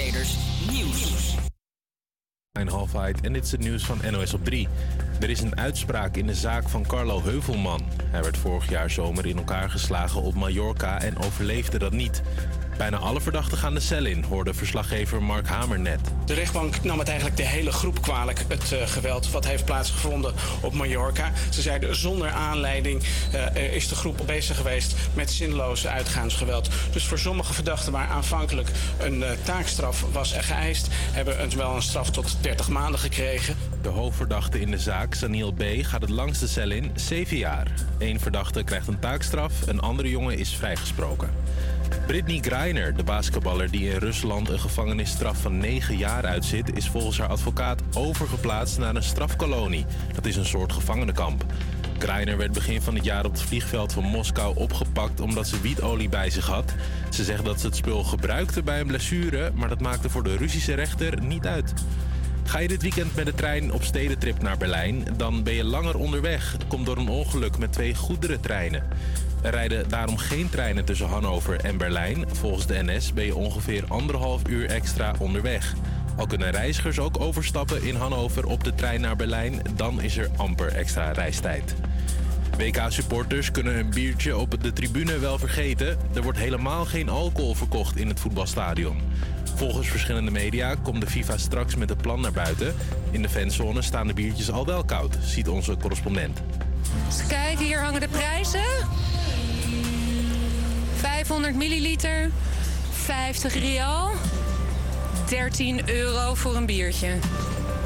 Nieuws. Een halfheid en dit is het nieuws van NOS op 3. Er is een uitspraak in de zaak van Carlo Heuvelman. Hij werd vorig jaar zomer in elkaar geslagen op Mallorca en overleefde dat niet. Bijna alle verdachten gaan de cel in, hoorde verslaggever Mark Hamer net. De rechtbank nam het eigenlijk de hele groep kwalijk, het uh, geweld wat heeft plaatsgevonden op Mallorca. Ze zeiden zonder aanleiding uh, is de groep bezig geweest met zinloze uitgaansgeweld. Dus voor sommige verdachten waar aanvankelijk een uh, taakstraf was geëist, hebben het wel een straf tot 30 maanden gekregen. De hoofdverdachte in de zaak, Saniel B., gaat het langste cel in, 7 jaar. Eén verdachte krijgt een taakstraf, een andere jongen is vrijgesproken. Britney Greiner, de basketballer die in Rusland een gevangenisstraf van 9 jaar uitzit, is volgens haar advocaat overgeplaatst naar een strafkolonie. Dat is een soort gevangenenkamp. Greiner werd begin van het jaar op het vliegveld van Moskou opgepakt omdat ze wietolie bij zich had. Ze zegt dat ze het spul gebruikte bij een blessure, maar dat maakte voor de Russische rechter niet uit. Ga je dit weekend met de trein op stedentrip naar Berlijn, dan ben je langer onderweg. Komt door een ongeluk met twee goederentreinen. Er rijden daarom geen treinen tussen Hannover en Berlijn. Volgens de NS ben je ongeveer anderhalf uur extra onderweg. Al kunnen reizigers ook overstappen in Hannover op de trein naar Berlijn, dan is er amper extra reistijd. WK-supporters kunnen hun biertje op de tribune wel vergeten. Er wordt helemaal geen alcohol verkocht in het voetbalstadion. Volgens verschillende media komt de FIFA straks met een plan naar buiten. In de fanzone staan de biertjes al wel koud, ziet onze correspondent. Dus kijk, hier hangen de prijzen. 500 milliliter, 50 rial, 13 euro voor een biertje.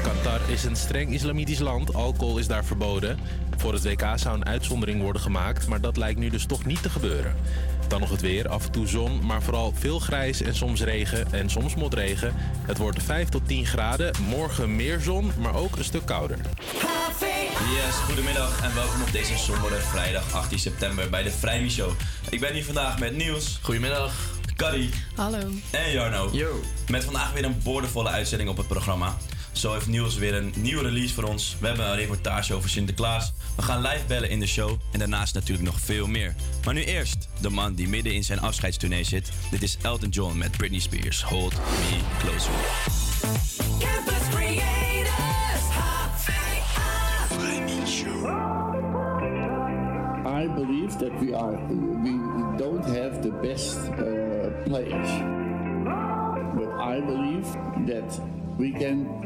Qatar is een streng islamitisch land. Alcohol is daar verboden. Voor het WK zou een uitzondering worden gemaakt, maar dat lijkt nu dus toch niet te gebeuren. Dan nog het weer, af en toe zon, maar vooral veel grijs en soms regen en soms motregen. Het wordt 5 tot 10 graden, morgen meer zon, maar ook een stuk kouder. Yes, goedemiddag en welkom op deze sombere vrijdag 18 september bij de Vrijmi Show. Ik ben hier vandaag met Niels. Goedemiddag. Carrie. Hallo. En Jarno. Yo. Met vandaag weer een boordevolle uitzending op het programma. Zo heeft Niels weer een nieuwe release voor ons. We hebben een reportage over Sinterklaas. We gaan live bellen in de show. En daarnaast natuurlijk nog veel meer. Maar nu eerst de man die midden in zijn afscheidstournee zit. Dit is Elton John met Britney Spears. Hold me closer. Campus Creators, I believe that we are we don't have the best uh, players, but I believe that we can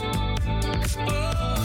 Hold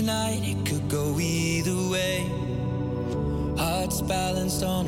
tonight, it could go either way. Hearts balanced on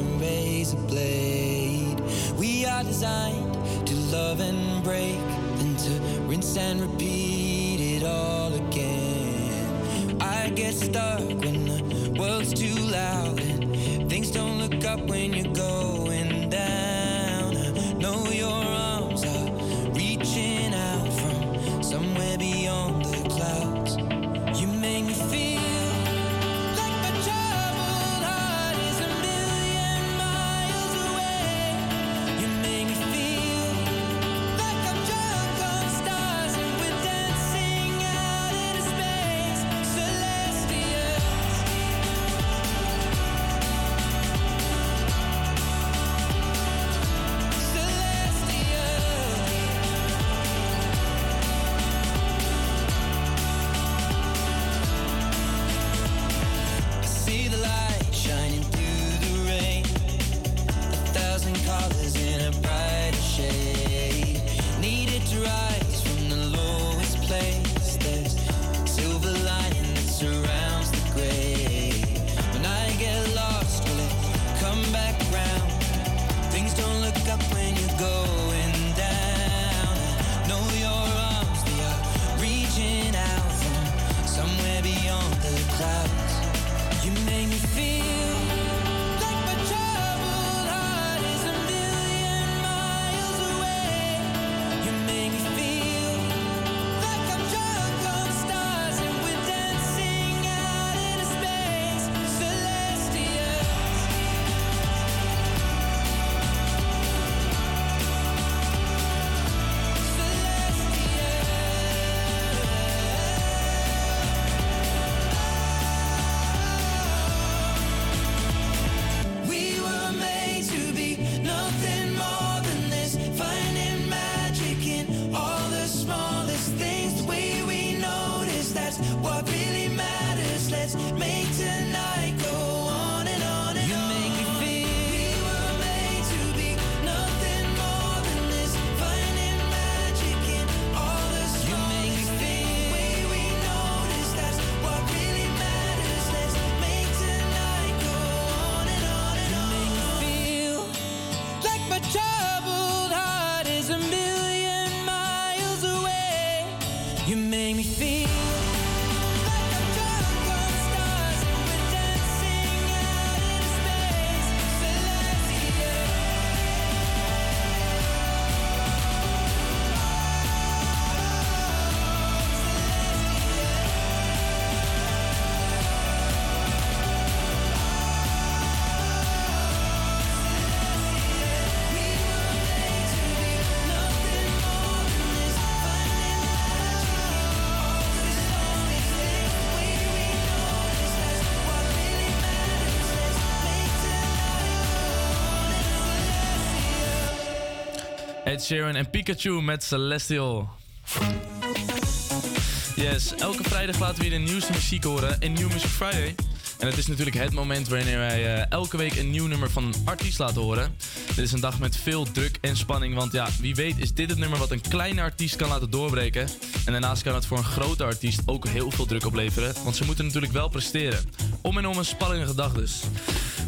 Sheeran en Pikachu met Celestial. Yes, elke vrijdag laten we hier de nieuwste muziek horen in New Music Friday. En het is natuurlijk het moment wanneer wij eh, elke week een nieuw nummer van een artiest laten horen. Dit is een dag met veel druk en spanning, want ja, wie weet is dit het nummer wat een kleine artiest kan laten doorbreken. En daarnaast kan het voor een grote artiest ook heel veel druk opleveren, want ze moeten natuurlijk wel presteren. Om en om een spannende dag dus.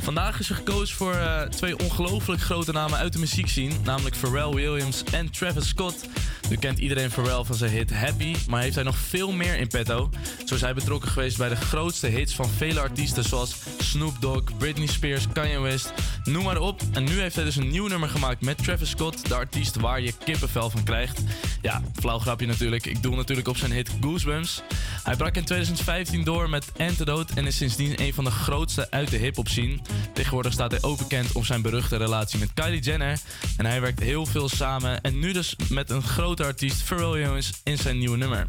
Vandaag is er gekozen voor eh, twee ongelooflijk grote namen uit de muziekscene, namelijk Pharrell Williams en Travis Scott. Nu kent iedereen Pharrell van zijn hit Happy, maar heeft hij nog veel meer in petto. Zo is hij betrokken geweest bij de grootste hits van vele artiesten zoals Snoop Dogg, Britney Spears, Kanye West, noem maar op. En nu heeft hij dus een nieuw nummer gemaakt met Travis Scott, de artiest waar je kippenvel van krijgt. Ja, flauw grapje natuurlijk. Ik doe natuurlijk op zijn hit Goosebumps. Hij brak in 2015 door met Antidote en is sindsdien een van de grootste uit de hip-hop scene. Tegenwoordig staat hij ook bekend om zijn beruchte relatie met Kylie Jenner. En hij werkt heel veel samen en nu dus met een grote artiest, Pharrell Williams, in zijn nieuwe nummer.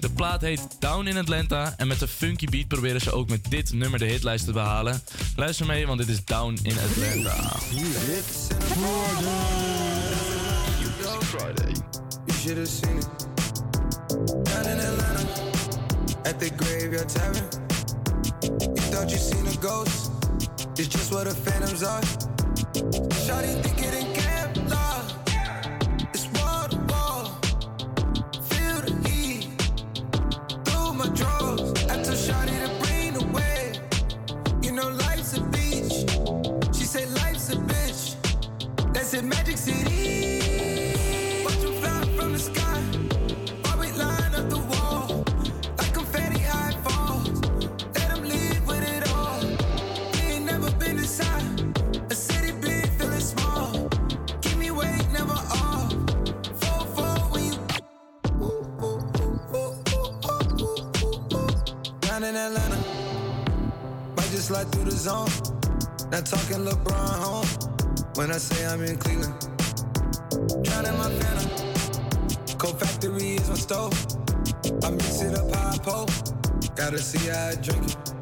De plaat heet Down in Atlanta en met de funky beat proberen ze ook met dit nummer de hitlijst te behalen. Luister mee, want dit is Down in Atlanta. Friday. at the graveyard tavern. You thought you seen a ghost? It's just what the phantoms are. Shawty think it ain't camp love. It's wall to wall. Feel the heat through my drawers. I told Shawty to bring the wave. You know life's a beach. She said life's a bitch. That's it, Magic City. the zone. Not talking LeBron home when I say I'm in Cleveland. Drowning my phantom. coke factory is my stove. I mix it up high pole. Gotta see how I drink it.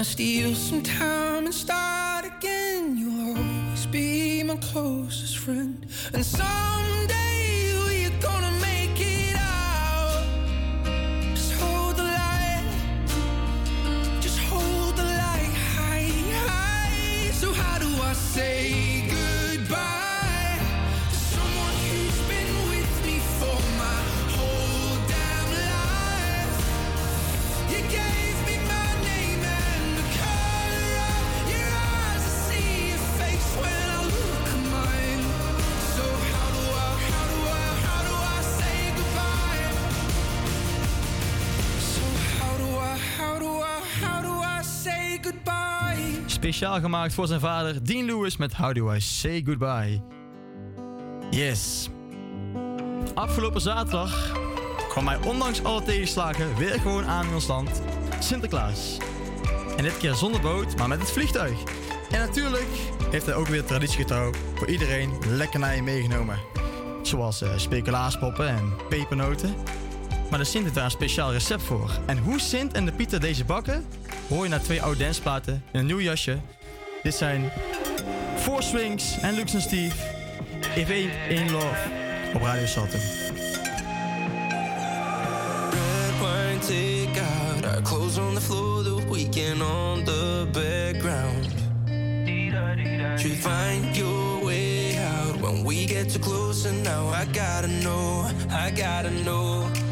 wanna steal some time and start again. You'll always be my closest friend. And so speciaal gemaakt voor zijn vader Dean Lewis met How Do I Say Goodbye. Yes. Afgelopen zaterdag kwam hij ondanks alle tegenslagen weer gewoon aan in ons land, Sinterklaas. En dit keer zonder boot, maar met het vliegtuig. En natuurlijk heeft hij ook weer traditiegetrouw voor iedereen lekkernijen meegenomen. Zoals eh, uh, speculaaspoppen en pepernoten. Maar de Sint heeft daar een speciaal recept voor. En hoe Sint en de Pieter deze bakken, hoor je naar twee oude danceplaten in een nieuw jasje. Dit zijn Four Swings en Lux en Steve. If ain't in love op Radio Salton. Take out our clothes on the floor, the weekend on the background. To find your way out when we get too close, and now I gotta know, I gotta know.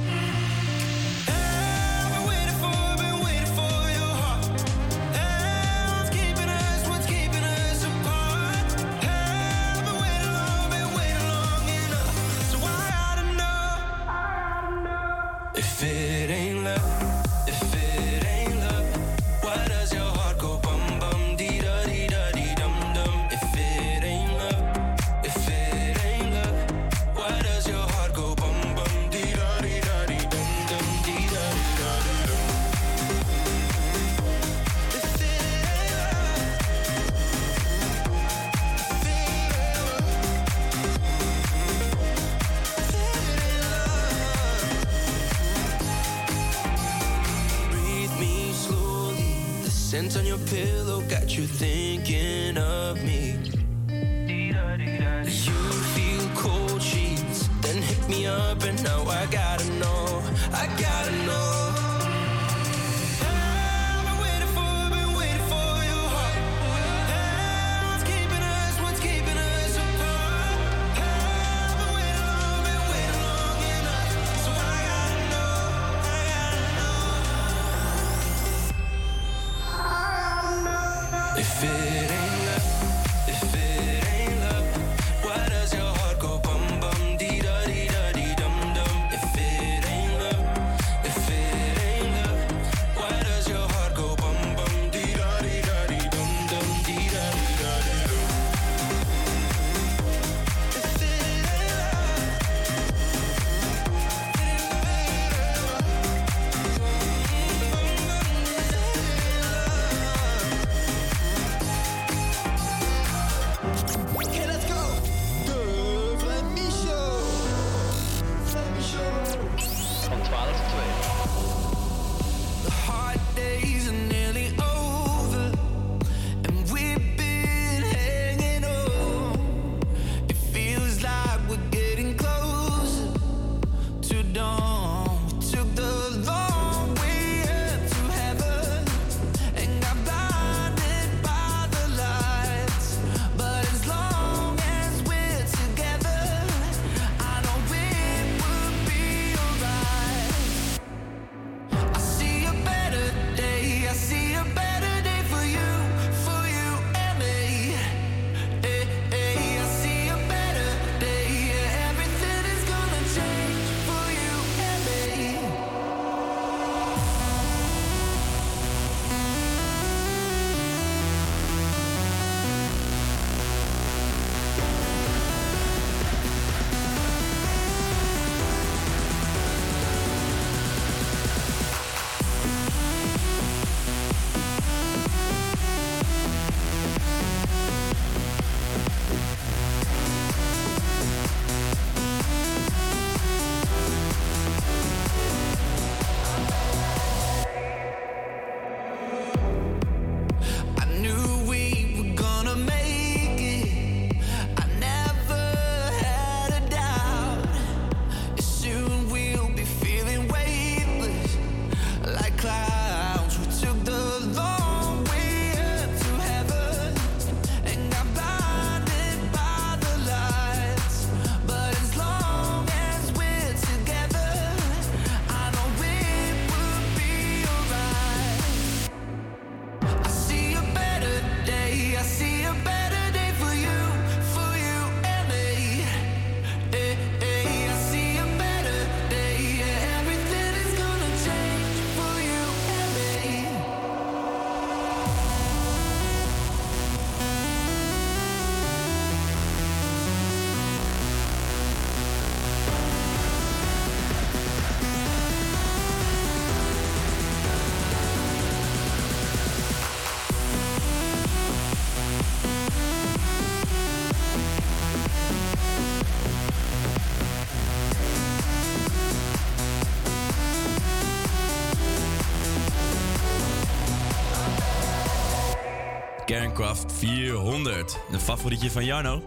Minecraft 400. Een favorietje van Jarno.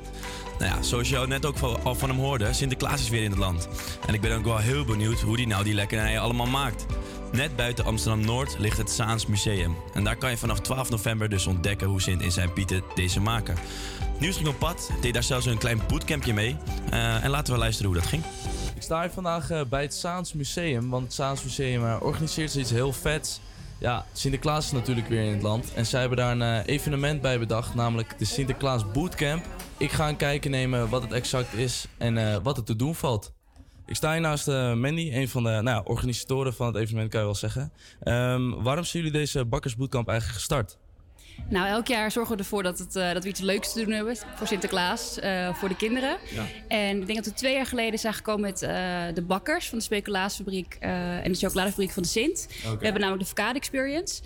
Nou ja, zoals je net ook al van hem hoorde, Sinterklaas is weer in het land. En ik ben ook wel heel benieuwd hoe hij nou die lekkernijen allemaal maakt. Net buiten Amsterdam-Noord ligt het Saans Museum. En daar kan je vanaf 12 november dus ontdekken hoe Sint in zijn pieten deze maken. Nieuws ging op pad, deed daar zelfs een klein bootcampje mee. Eh, en laten we luisteren hoe dat ging. Ik sta hier vandaag eh, bij het Saans Museum, want het Saans Museum eh, organiseert iets heel vets. Ja, Sinterklaas is natuurlijk weer in het land en zij hebben daar een eh, evenement bij bedacht, namelijk de Sinterklaas Bootcamp. Ik ga een kijkje nemen wat het exact is en eh, wat er te doen valt. Ik sta hier naast eh, Mandy, een van de nou, organisatoren van het evenement, kan je wel zeggen. Ehm, waarom zijn jullie deze bakkersbootcamp eigenlijk gestart? Nou, elk jaar zorgen we ervoor dat, het, eh, dat we iets leuks te doen hebben voor Sinterklaas, eh, voor de kinderen. Ja. En ik denk dat we twee jaar geleden zijn gekomen met eh, de bakkers van de speculaasfabriek en de chocoladefabriek van de Sint. We hebben namelijk de Verkade Experience.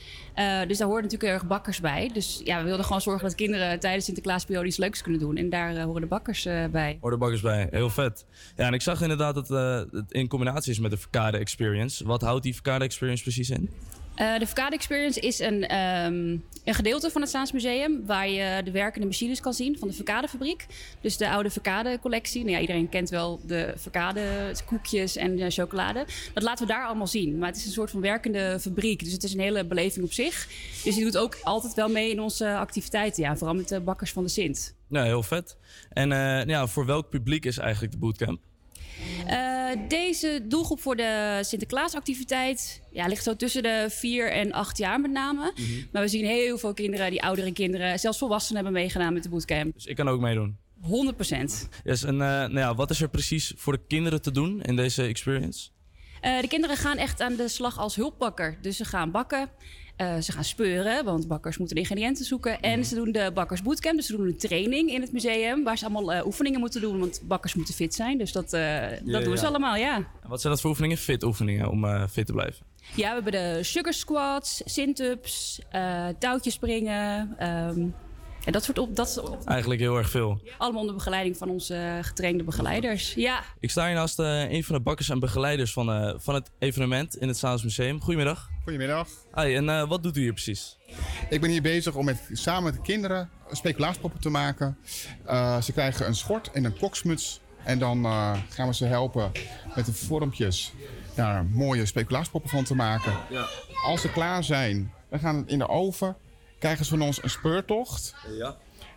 Dus daar horen natuurlijk heel erg bakkers bij. Dus ja, we wilden gewoon zorgen dat kinderen tijdens Sinterklaasperiode iets leuks kunnen doen. En daar horen de bakkers bij. Hoor de bakkers bij, heel vet. Ja, en ik zag inderdaad dat het in combinatie is met de Verkade Experience. Wat houdt die Verkade Experience precies in? Eh, de Verkade Experience is een, ehm, een gedeelte van het Saans Museum... waar je de werkende machines kan zien van de Verkadefabriek. Dus de oude Verkade-collectie. Nou ja, iedereen kent wel de Verkade-koekjes en de chocolade. Dat laten we daar allemaal zien. Maar het is een soort van werkende fabriek. Dus het is een hele beleving op zich. Dus die doet ook altijd wel mee in onze activiteiten. Ja, vooral met de bakkers van de Sint. Ja, heel vet. En eh, ja, voor welk publiek is eigenlijk de bootcamp? Eh, deze doelgroep voor de Sinterklaasactiviteit ja, ligt zo tussen de 4 en 8 jaar met name. Maar we zien heel veel kinderen, die oudere kinderen, zelfs volwassenen hebben meegedaan met de bootcamp. Dus ik kan ook meedoen. 100 procent. Yes, en eh, nou ja, wat is er precies voor de kinderen te doen in deze experience? Eh, de kinderen gaan echt aan de slag als hulpbakker. Dus ze gaan bakken, eh, ze gaan speuren, want bakkers moeten de ingrediënten zoeken. En ze doen de bakkersbootcamp, dus ze doen een training in het museum... waar ze allemaal eh, oefeningen moeten doen, want bakkers moeten fit zijn. Dus dat, eh, dat doen ze allemaal, ja. En wat zijn dat voor oefeningen? Fit oefeningen om fit te blijven. Ja, we hebben de sugar squats, sit-ups, touwtjes springen. ehm, en dat soort op, dat soort op. Eigenlijk heel erg veel. Allemaal onder begeleiding van onze getrainde begeleiders. Ja, Ik sta hier naast eh, een van de bakkers en begeleiders van, eh, van het evenement in het Saans Museum. Goedemiddag. Goedemiddag. Hi, en eh, wat doet u hier precies? Ik ben hier bezig om met, samen met de kinderen speculaaspoppen te maken. Eh, ze krijgen een schort en een koksmuts. En dan eh, gaan we ze helpen met de vormpjes daar mooie speculaaspoppen van te maken. Ja. Als ze klaar zijn, dan gaan het in de oven. Krijgen ze van ons een speurtocht. Ja.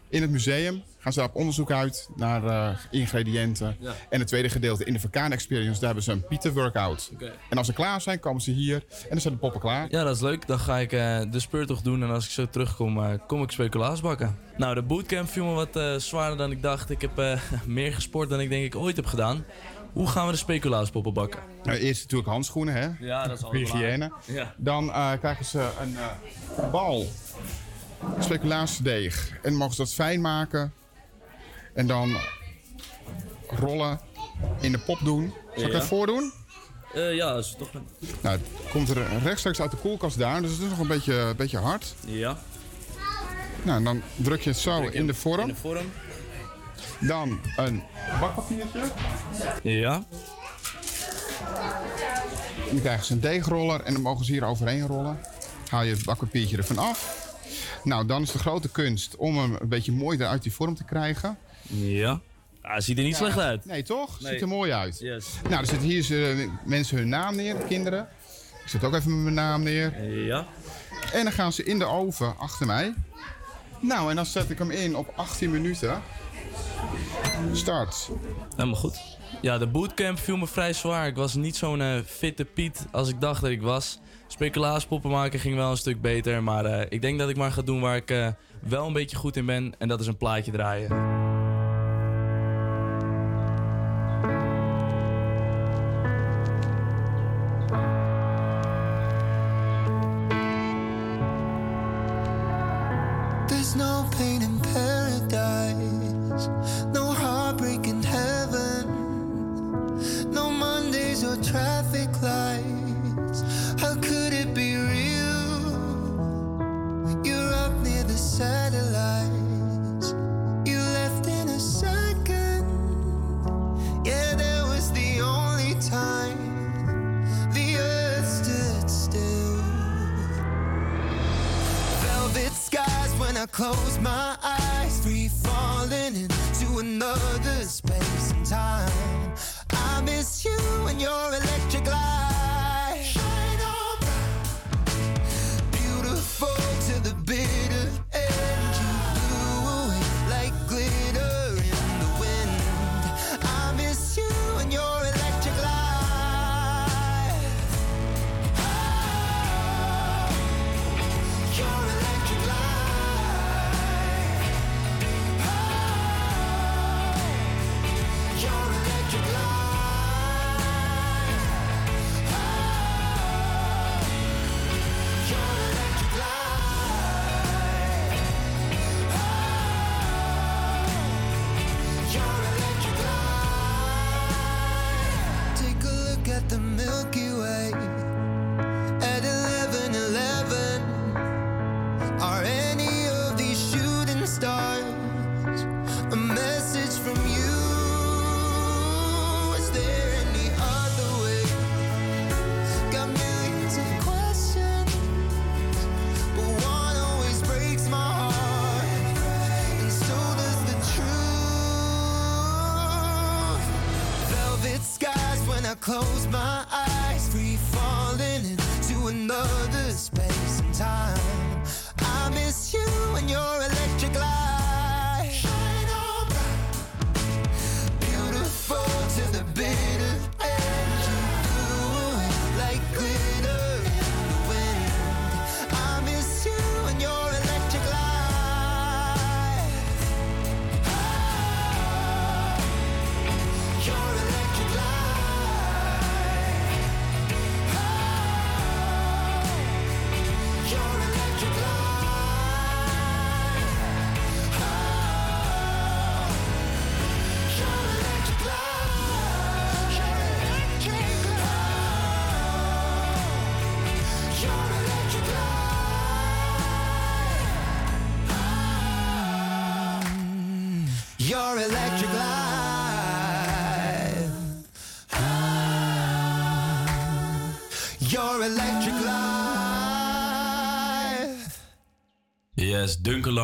In het museum gaan ze op onderzoek uit naar eh, ingrediënten. Ja. En het tweede gedeelte in de Verkaan Experience, daar hebben ze een Pieter workout. Oké. En als ze klaar zijn, komen ze hier en dan zijn de poppen klaar. Ja, dat is leuk. Dan ga ik eh, de speurtocht doen en als ik zo terugkom, eh, kom ik speculaas bakken. Nou, de bootcamp viel me wat eh, zwaarder dan ik dacht. Ik heb eh, meer gesport dan ik denk ik ooit heb gedaan. Hoe gaan we de speculaaspoppen bakken? Nou, eerst natuurlijk handschoenen, hè? Ja, dat is al Hygiëne. Ja. Dan eh, krijgen ze een eh, bal speculaasdeeg. En dan mogen ze dat fijn maken. En dan rollen in de pop doen. Zal ik dat voordoen? Eh, ja, dat is toch... Nou, het komt er rechtstreeks uit de koelkast daar. Dus het is nog een beetje, een beetje hard. Ja. Nou, en dan druk je het zo in de vorm. In de vorm. Dan een bakpapiertje. Ja. Dan krijgen ze een deegroller en dan mogen ze hier overheen rollen. Haal je het bakpapiertje ervan af. Nou, dan is de grote kunst om hem een beetje mooi uit die vorm te krijgen. Ja. Ah, ziet er niet slecht uit. Nee, toch? Nee. Ziet er mooi uit. Yes. Nou, er zitten hier ze- mensen hun naam neer, de kinderen. Ik zet ook even mijn naam neer. Ja. En dan gaan ze in de oven achter mij. Nou, en dan zet ik hem in op 18 minuten. Start. Helemaal goed. Ja, de bootcamp viel me vrij zwaar. Ik was niet zo'n eh, fitte Piet als ik dacht dat ik was. Speculaaspoppen maken ging wel een stuk beter. Maar eh, ik denk dat ik maar ga doen waar ik eh, wel een beetje goed in ben. En dat is een plaatje draaien. Close my eyes, free falling into another space and time.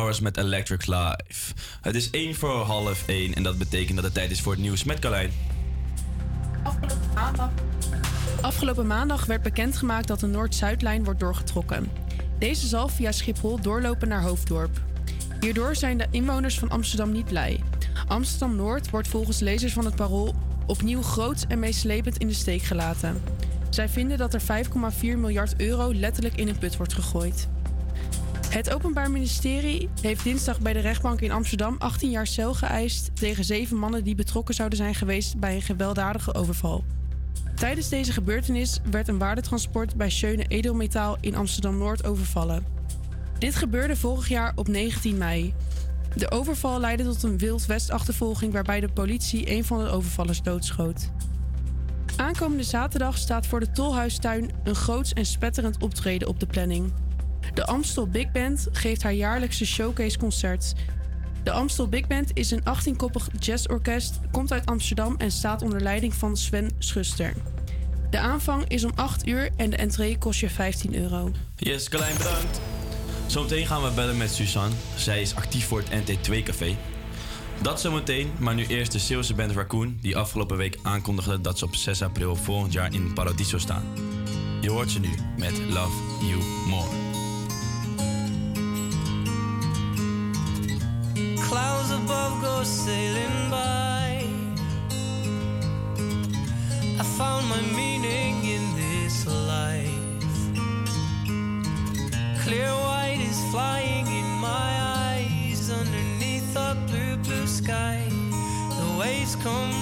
Met Electric Live. Het is 1 voor half 1 en dat betekent dat het tijd is voor het nieuws met Carlijn. Afgelopen maandag werd bekendgemaakt dat de Noord-Zuidlijn wordt doorgetrokken. Deze zal via Schiphol doorlopen naar Hoofddorp. Hierdoor zijn de inwoners van Amsterdam niet blij. Amsterdam-Noord wordt volgens lezers van het Parool opnieuw groots en meeslepend in de steek gelaten. Zij vinden dat er 5,4 miljard euro letterlijk in een put wordt gegooid. Het Openbaar Ministerie heeft dinsdag bij de rechtbank in Amsterdam 18 jaar cel geëist tegen zeven mannen die betrokken zouden zijn geweest bij een gewelddadige overval. Tijdens deze gebeurtenis werd een waardetransport bij Schöne Edelmetaal in Amsterdam-Noord overvallen. Dit gebeurde vorig jaar op 19 mei. De overval leidde tot een wild west-achtervolging waarbij de politie een van de overvallers doodschoot. Aankomende zaterdag staat voor de Tolhuistuin een groots en spetterend optreden op de planning. De Amstel Big Band geeft haar jaarlijkse showcaseconcert. De Amstel Big Band is een 18-koppig jazzorkest, komt uit Amsterdam en staat onder leiding van Sven Schuster. De aanvang is om 8 uur en de entree kost je 15 euro. Yes, Carlijn, bedankt. Zometeen gaan we bellen met Suzanne. Zij is actief voor het NT2-café. Dat zometeen, maar nu eerst de Zeeuwse band Raccoon... die afgelopen week aankondigde dat ze op 6 april volgend jaar in Paradiso staan. Je hoort ze nu met Love You More. Sailing by. I found my meaning in this life. Clear white is flying in my eyes underneath a blue, blue sky. The waves come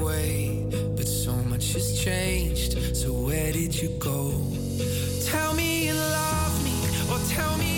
away, but so much has changed. So where did you go? Tell me you love me, or tell me.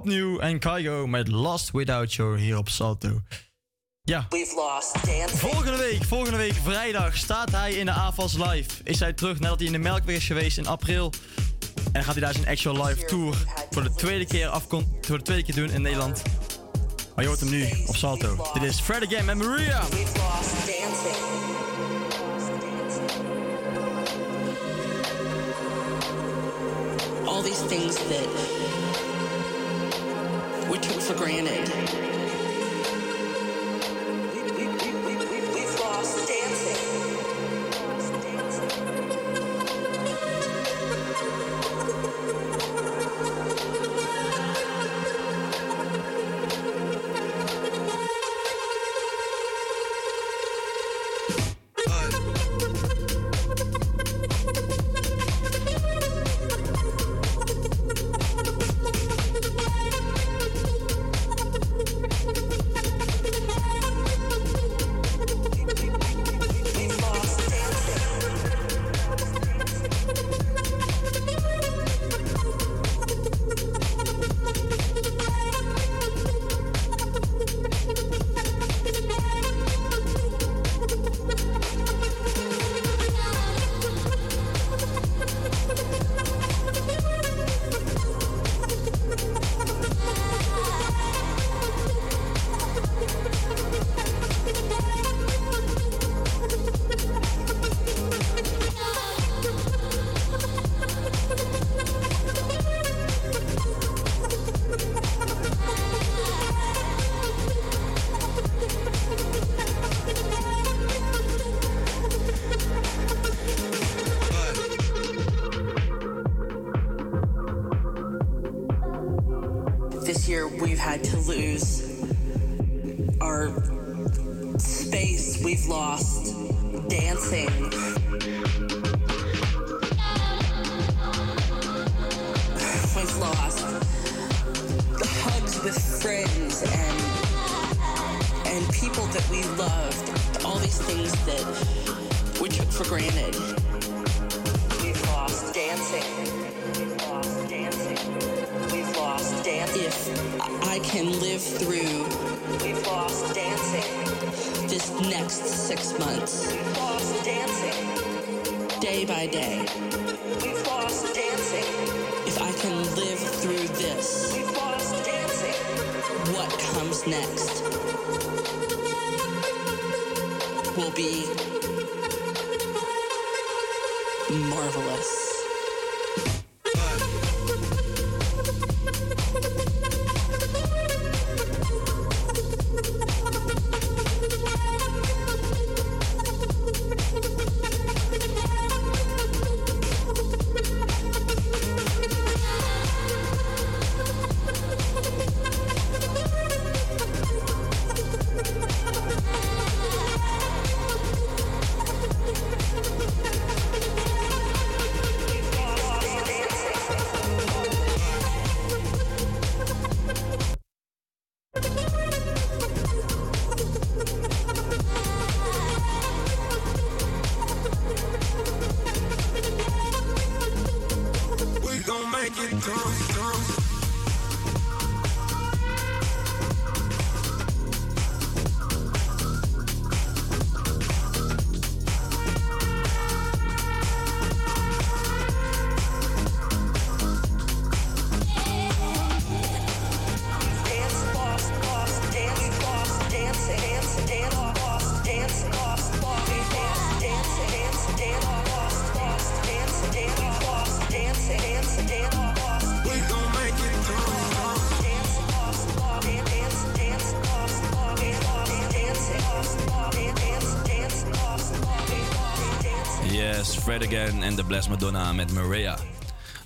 opnieuw en Kygo met Lost Without You hier op Salto. Ja. volgende week, volgende week vrijdag staat hij in de AFAS Live. Is hij terug nadat hij in de Melkweg is geweest in april. En gaat hij daar zijn actual live tour voor de tweede keer, voor de tweede keer doen in Nederland. Maar je hoort hem nu op Salto. Dit is Fred Again met Maria. Again en de Bless Madonna met Maria.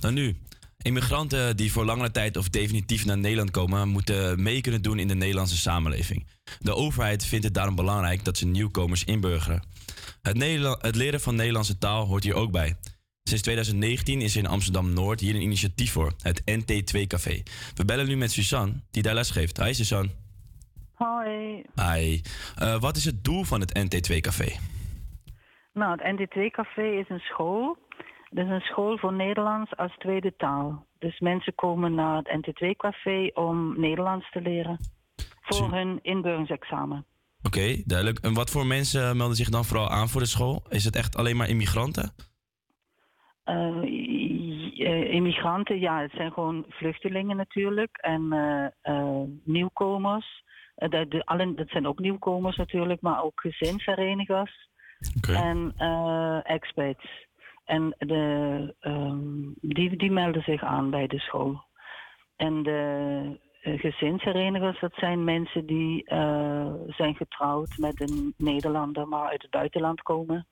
Dan nu. Immigranten die voor langere tijd of definitief naar Nederland komen, moeten mee kunnen doen in de Nederlandse samenleving. De overheid vindt het daarom belangrijk dat ze nieuwkomers inburgeren. Het, Nederla- het leren van Nederlandse taal hoort hier ook bij. Sinds 2019 is er in Amsterdam Noord hier een initiatief voor, het NT2-café. We bellen nu met Suzanne, die daar les geeft. Hi Suzanne. Hoi. Hi. Eh, wat is het doel van het NT2-café? Nou, het NT2-café is een school. Het is een school voor Nederlands als tweede taal. Dus mensen komen naar het NT2-café om Nederlands te leren. Voor hun inburgeringsexamen. Oké, duidelijk. En wat voor mensen melden zich dan vooral aan voor de school? Is het echt alleen maar immigranten? Eh, eh, immigranten, ja, het zijn gewoon vluchtelingen natuurlijk. En eh, nieuwkomers. Eh, de, de, allen, dat zijn ook nieuwkomers natuurlijk, maar ook gezinsherenigers en eh expats. En de, ehm, die, die melden zich aan bij de school. En de eh, gezinsherenigers, dat zijn mensen die eh, zijn getrouwd met een Nederlander, maar uit het buitenland komen.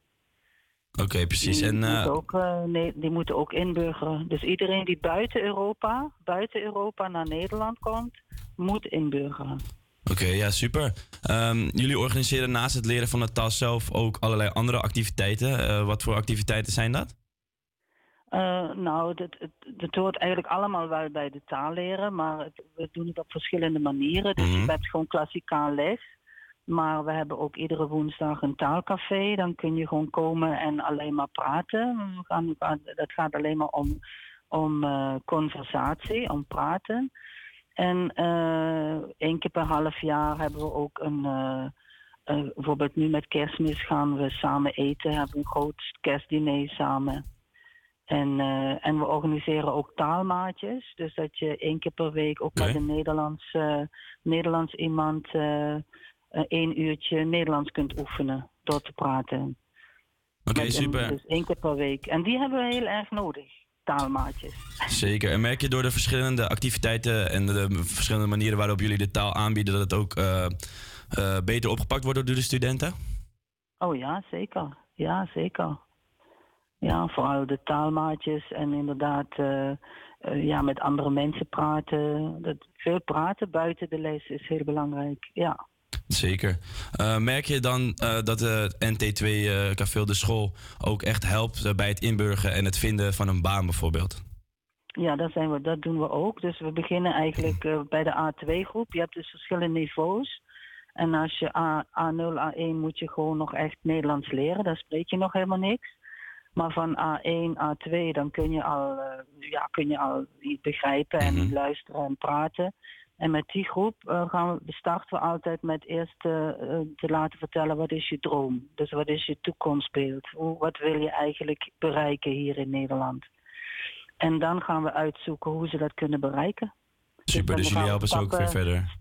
Oké, precies. Die, En, moeten ook, nee, die moeten ook inburgeren. Dus iedereen die buiten Europa, buiten Europa naar Nederland komt, moet inburgeren. Oké, ja, super. Ehm, jullie organiseren naast het leren van de taal zelf ook allerlei andere activiteiten. Eh, wat voor activiteiten zijn dat? Eh, nou, dat, het, het hoort eigenlijk allemaal wel bij de taal leren, maar het- we doen het op verschillende manieren. Dus je hebt gewoon klassikaal les. Maar we hebben ook iedere woensdag een taalcafé. Dan kun je gewoon komen en alleen maar praten. We gaan, we gaan- dat gaat alleen maar om, om eh, conversatie, om praten. En eh één keer per half jaar hebben we ook een. eh, eh, bijvoorbeeld nu met kerstmis gaan we samen eten, hebben een groot kerstdiner samen. En, eh, en we organiseren ook taalmaatjes. Dus dat je één keer per week ook met een Nederlands, eh, Nederlands iemand één uurtje Nederlands kunt oefenen door te praten. Oké, Met een- super. Dus één keer per week. En die hebben we heel erg nodig, taalmaatjes. Zeker. En merk je door de verschillende activiteiten en de, de verschillende manieren waarop jullie de taal aanbieden, dat het ook eh, eh, beter opgepakt wordt door de studenten? Oh ja, zeker. Ja, zeker. Ja, vooral de taalmaatjes en inderdaad eh, ja, met andere mensen praten. Dat, veel praten buiten de les is heel belangrijk. Ja. Zeker. Eh, merk je dan eh, dat de NT2 eh Café de School ook echt helpt bij het inburgen en het vinden van een baan bijvoorbeeld? Ja, dat, zijn we, dat doen we ook. Dus we beginnen eigenlijk bij de A2-groep. Je hebt dus verschillende niveaus. En als je A, A0, A1 moet je gewoon nog echt Nederlands leren. Daar spreek je nog helemaal niks. Maar van A1, A2, dan kun je al, ja, kun je al iets begrijpen en luisteren en praten. En met die groep eh, gaan we, starten we altijd met eerst eh, eh, te laten vertellen wat is je droom. Dus wat is je toekomstbeeld? Hoe, wat wil je eigenlijk bereiken hier in Nederland? En dan gaan we uitzoeken hoe ze dat kunnen bereiken. Super, dan dus jullie helpen ze ook weer verder.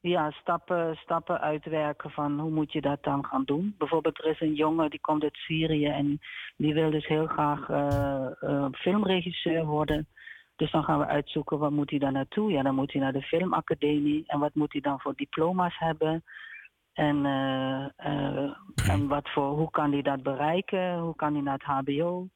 Ja, stappen, stappen uitwerken van hoe moet je dat dan gaan doen. Bijvoorbeeld er is een jongen die komt uit Syrië en die wil dus heel graag filmregisseur worden. Dus dan gaan we uitzoeken wat moet hij dan naartoe. Ja, dan moet hij naar de filmacademie. En wat moet hij dan voor diploma's hebben? En, eh, eh, en wat voor, hoe kan hij dat bereiken? Hoe kan hij naar het HBO?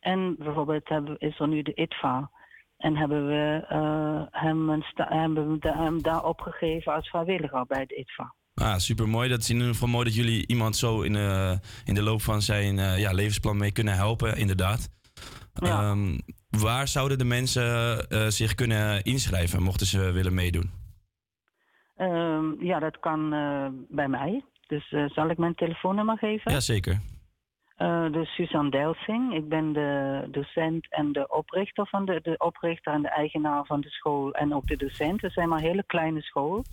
En bijvoorbeeld hebben, is er nu de ITVA. En hebben we eh, hem, een hebben we hem daar opgegeven als vrijwilliger bij het ITVA. Ah, super mooi. Dat is in ieder geval mooi dat jullie iemand zo in, de in de loop van zijn ja, levensplan mee kunnen helpen, inderdaad. Ehm, waar zouden de mensen eh, zich kunnen inschrijven, mochten ze willen meedoen? Ehm, ja, dat kan eh, bij mij. Dus eh, zal ik mijn telefoonnummer geven? Jazeker. Eh dus Suzanne Delsing. Ik ben de docent en de oprichter van de, de oprichter en de eigenaar van de school en ook de docent. We zijn maar een hele kleine school.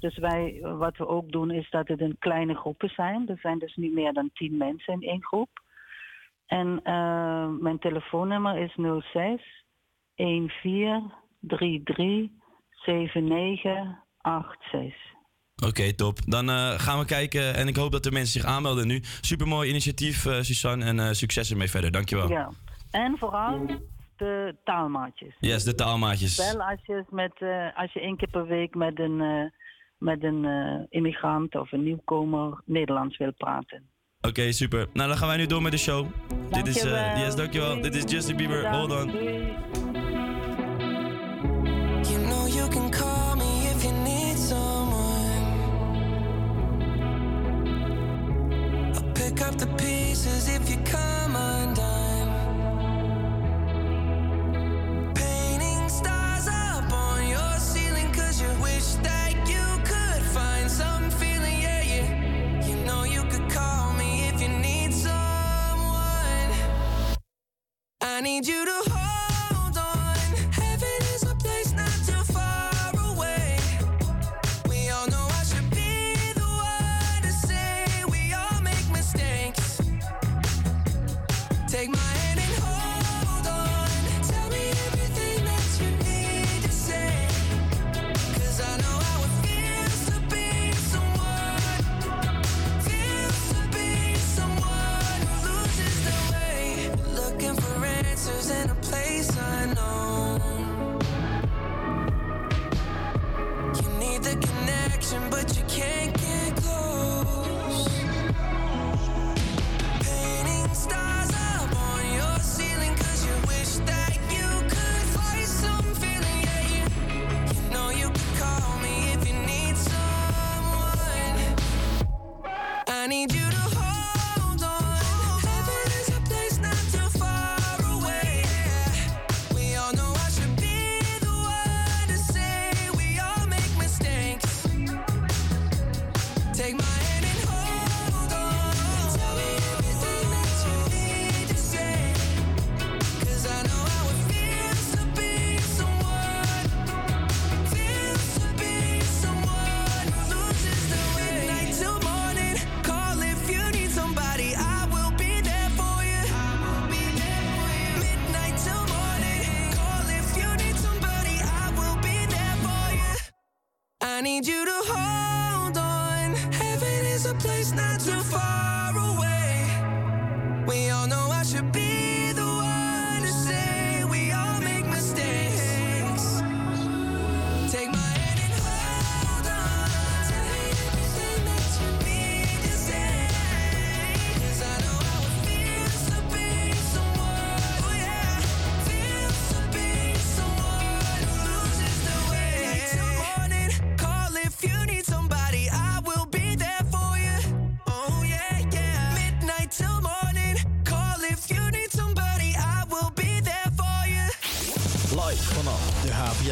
Dus wij, wat we ook doen is dat het in kleine groepen zijn. Er zijn dus niet meer dan tien mensen in één groep. En eh, mijn telefoonnummer is 06 14 33 7986. Oké, top. Dan eh, gaan we kijken en ik hoop dat de mensen zich aanmelden nu. Supermooi initiatief, eh, Suzanne, en succes ermee verder. Dankjewel. Ja. En vooral de taalmaatjes. Yes, de taalmaatjes. Wel als je, met, als je één keer per week met een, met een immigrant of een nieuwkomer Nederlands wil praten. Oké, super. Nou, dan gaan wij nu door met de show. Dit is, eh Dankjewel. yes, dankjewel. Dit is Justin Bieber. Hold on. You know you can call me if you need someone. I'll pick up the pieces if you come undone. I need you to hold need you to hold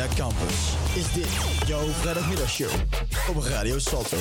Campus is dit jouw vrijdagmiddagshow op Radio Salto.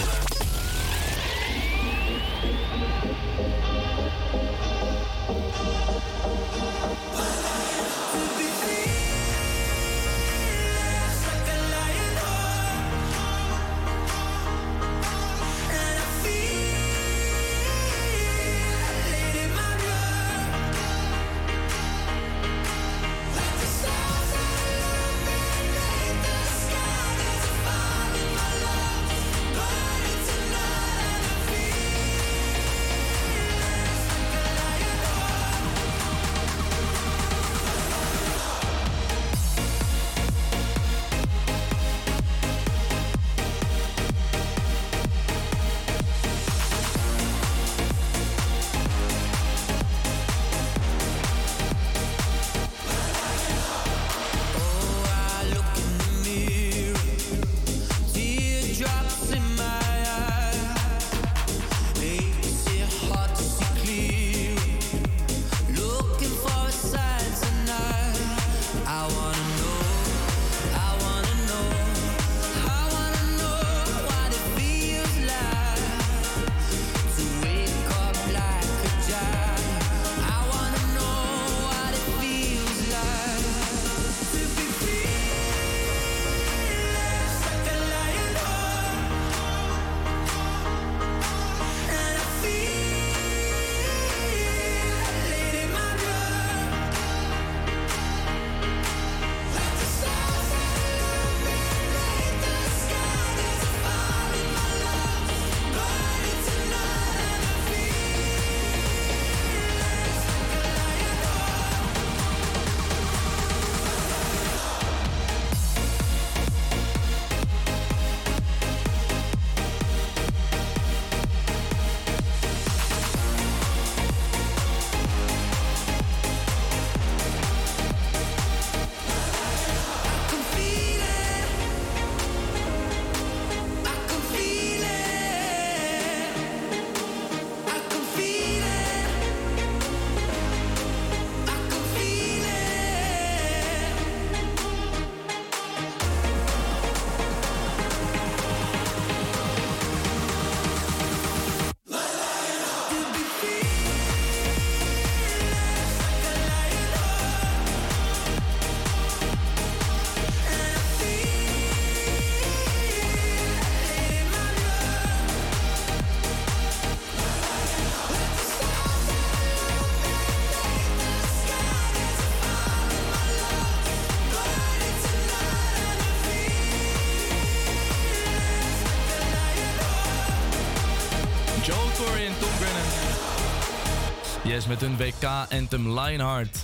Met hun WK-anthem Lionheart.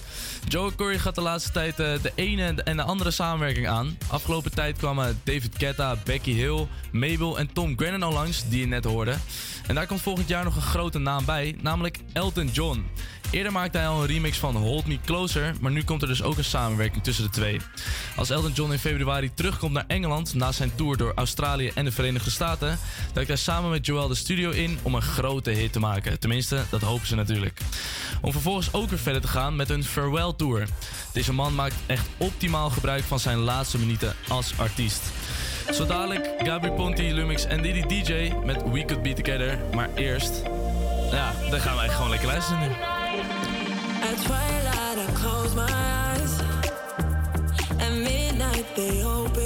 Joel Corey gaat de laatste tijd eh, de ene en de andere samenwerking aan. Afgelopen tijd kwamen David Guetta, Becky Hill, Mabel en Tom Grennan al langs, die je net hoorde. En daar komt volgend jaar nog een grote naam bij, namelijk Elton John. Eerder maakte hij al een remix van Hold Me Closer, maar nu komt er dus ook een samenwerking tussen de twee. Als Elton John in februari terugkomt naar Engeland na zijn tour door Australië en de Verenigde Staten, duikt hij samen met Joel de studio in om een grote hit te maken. Tenminste, dat hopen ze natuurlijk. Om vervolgens ook weer verder te gaan met hun Farewell Tour. Deze man maakt echt optimaal gebruik van zijn laatste minuten als artiest. Zo dadelijk Gabri Ponti, Lumix en Diddy DJ met We Could Be Together. Maar eerst, ja, dan gaan wij gewoon lekker luisteren nu. They open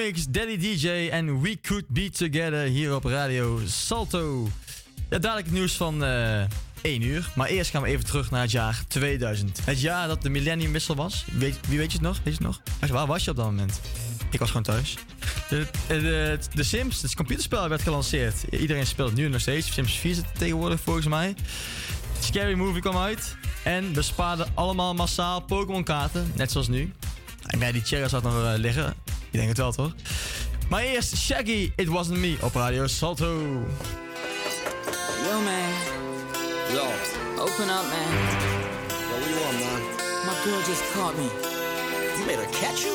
Lumix, Daddy DJ en We Could Be Together hier op Radio Salto. Ja, dadelijk het nieuws van eh 1 uur. Maar eerst gaan we even terug naar het jaar 2000. Het jaar dat de millenniumwissel was. Wie weet je het nog? Weet je het nog? Waar was je op dat moment? Ik was gewoon thuis. De, de, de Sims, het computerspel, werd gelanceerd. Iedereen speelt het nu nog steeds. Sims 4 zit tegenwoordig volgens mij. Scary Movie kwam uit. En we spaarden allemaal massaal Pokémon kaarten. Net zoals nu. En bij die Cherry zat nog eh, liggen. Ik denk het wel toch? Maar eerst Shaggy, It Wasn't Me op Radio Salto. Yo, man. Yo. Open up, man. Yo, what you want, man? My girl just caught me. You made her catch you?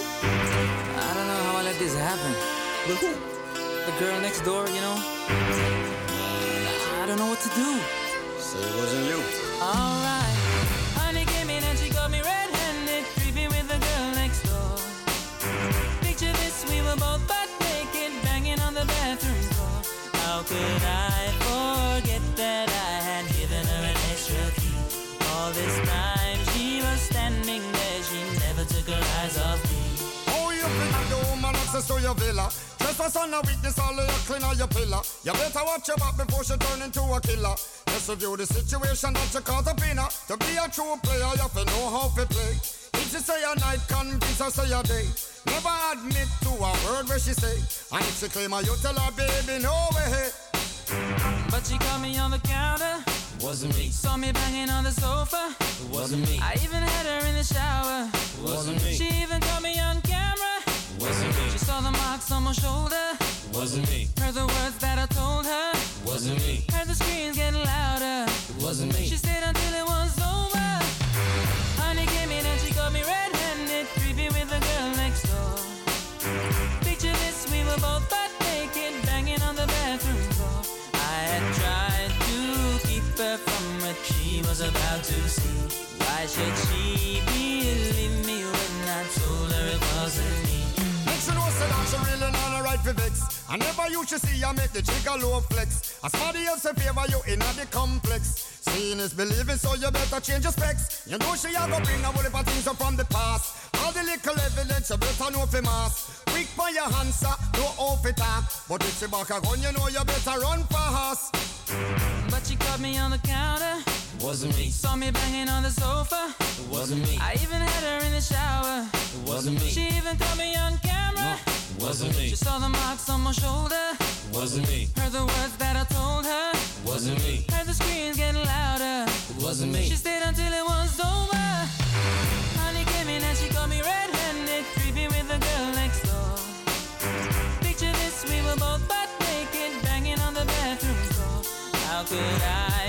I don't know how I let this happen. With who? The girl next door, you know? I don't know what to do. So it wasn't you. Alright. Honey could I forget that I had given her an extra key? All this time she was standing there, she never took her eyes off me. Oh, you think the woman access to your villa? On a witness, all of your clean on your pillar. You better watch your back before she turn into a killer. Just review the situation that you cause a pinner. To be a true player, you have to know how to play. If she say a night, convince her say a day. Never admit to a word where she say. And if she claim her, you tell her, baby, no way. But she caught me on the counter. Wasn't me. Saw me banging on the sofa. Wasn't me. I even had her in the shower. Wasn't me. She even caught me on camera. Wasn't me. She saw the marks on my shoulder. Wasn't me. Heard the words that I told her. Wasn't me. Heard the screams getting louder. Wasn't me. She stayed until it was over. Honey came in and she got me red-handed, creepy with the girl next door. Picture this, we were both butt naked, banging on the bathroom floor. I had tried to keep her from what she was about to see. Why should she believe me when I told her it wasn't me? Make sure no say that she really not a right for vex. I never used to see I make the jigger low flex. As somebody else in favor you in the complex. Seeing is believing, so you better change your specs. You know she a go bring a whole heap of things up from the past. All the little evidence you better know for mass. Quick for your answer, no off it talk. But if she back a gun, you know you better run fast. But she caught me on the counter. Wasn't me. Saw me banging on the sofa. It wasn't me. I even had her in the shower. It wasn't me. She even caught me on camera. It wasn't me. She saw the marks on my shoulder. Wasn't me. Heard the words that I told her. Wasn't me. Heard the screams getting louder. Wasn't me. She stayed until it was over. Honey came in and she got me red-handed, creepy with the girl next door. Picture this, we were both butt naked, banging on the bathroom floor. How could I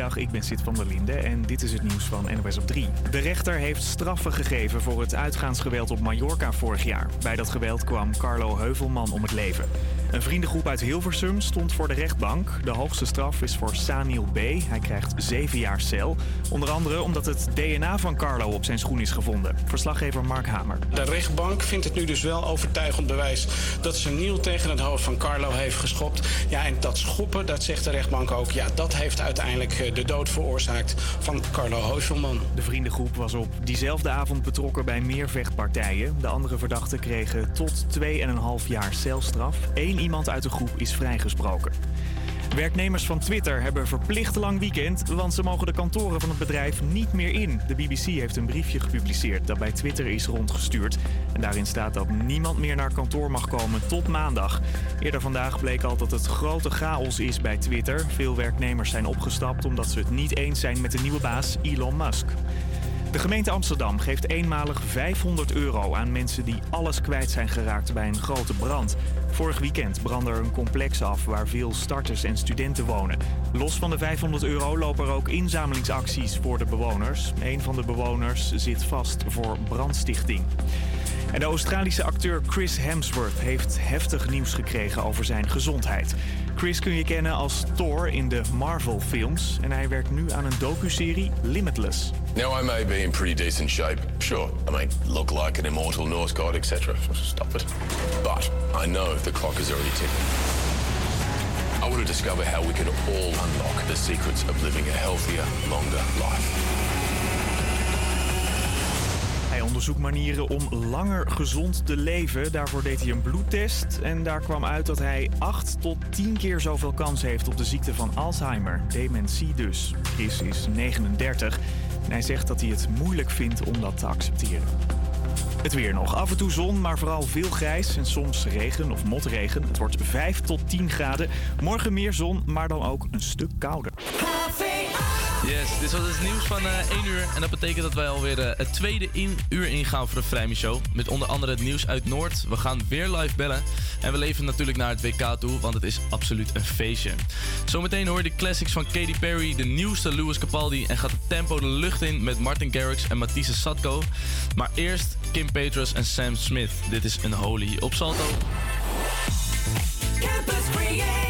Goedemiddag, ik ben Sid van der Linde en dit is het nieuws van NOS op 3. De rechter heeft straffen gegeven voor het uitgaansgeweld op Mallorca vorig jaar. Bij dat geweld kwam Carlo Heuvelman om het leven. Een vriendengroep uit Hilversum stond voor de rechtbank. De hoogste straf is voor Samiel B. Hij krijgt zeven jaar cel. Onder andere omdat het DNA van Carlo op zijn schoen is gevonden. Verslaggever Mark Hamer. De rechtbank vindt het nu dus wel overtuigend bewijs dat ze tegen het hoofd van Carlo heeft geschopt. Ja, en dat schoppen, dat zegt de rechtbank ook, ja, dat heeft uiteindelijk eh, de dood veroorzaakt van Carlo Heuvelman. De vriendengroep was op diezelfde avond betrokken bij meer vechtpartijen. De andere verdachten kregen tot 2,5 jaar celstraf. Eén iemand uit de groep is vrijgesproken. Werknemers van Twitter hebben verplicht lang weekend, want ze mogen de kantoren van het bedrijf niet meer in. De BBC heeft een briefje gepubliceerd dat bij Twitter is rondgestuurd. En daarin staat dat niemand meer naar kantoor mag komen tot maandag. Eerder vandaag bleek al dat het grote chaos is bij Twitter. Veel werknemers zijn opgestapt omdat ze het niet eens zijn met de nieuwe baas Elon Musk. De gemeente Amsterdam geeft eenmalig 500 euro aan mensen die alles kwijt zijn geraakt bij een grote brand. Vorig weekend brandde er een complex af waar veel starters en studenten wonen. Los van de 500 euro lopen er ook inzamelingsacties voor de bewoners. Een van de bewoners zit vast voor brandstichting. En de Australische acteur Chris Hemsworth heeft heftig nieuws gekregen over zijn gezondheid. Chris kun je kennen als Thor in de Marvel-films en hij werkt nu aan een docuserie Limitless. Now, I may be in pretty decent shape. Sure, I may look like an immortal Norse god, etc. Stop it. But I know the clock is already ticking. I want to discover how we can all unlock the secrets of living a healthier, longer life. Hij onderzoekt manieren om langer gezond te leven. Daarvoor deed hij een bloedtest. En daar kwam uit dat hij 8 tot 10 keer zoveel kans heeft op de ziekte van Alzheimer. Dementie dus. Chris is 39 en hij zegt dat hij het moeilijk vindt om dat te accepteren. Het weer nog. Af en toe zon, maar vooral veel grijs en soms regen of motregen. Het wordt 5 tot 10 graden. Morgen meer zon, maar dan ook een stuk kouder. Yes, dit was het nieuws van eh 1 uur. En dat betekent dat wij alweer eh, het tweede in uur ingaan voor de Vrijmi Show. Met onder andere het nieuws uit Noord. We gaan weer live bellen. En we leven natuurlijk naar het WK toe, want het is absoluut een feestje. Zometeen hoor je de classics van Katy Perry, de nieuwste Louis Capaldi. En gaat het tempo de lucht in met Martin Garrix en Matisse Satko. Maar eerst Kim Petras en Sam Smith. Dit is een holy op Salto. Campus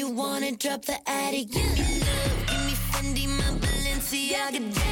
You wanna drop the attic, give me love, give me Fendi, my Balenciaga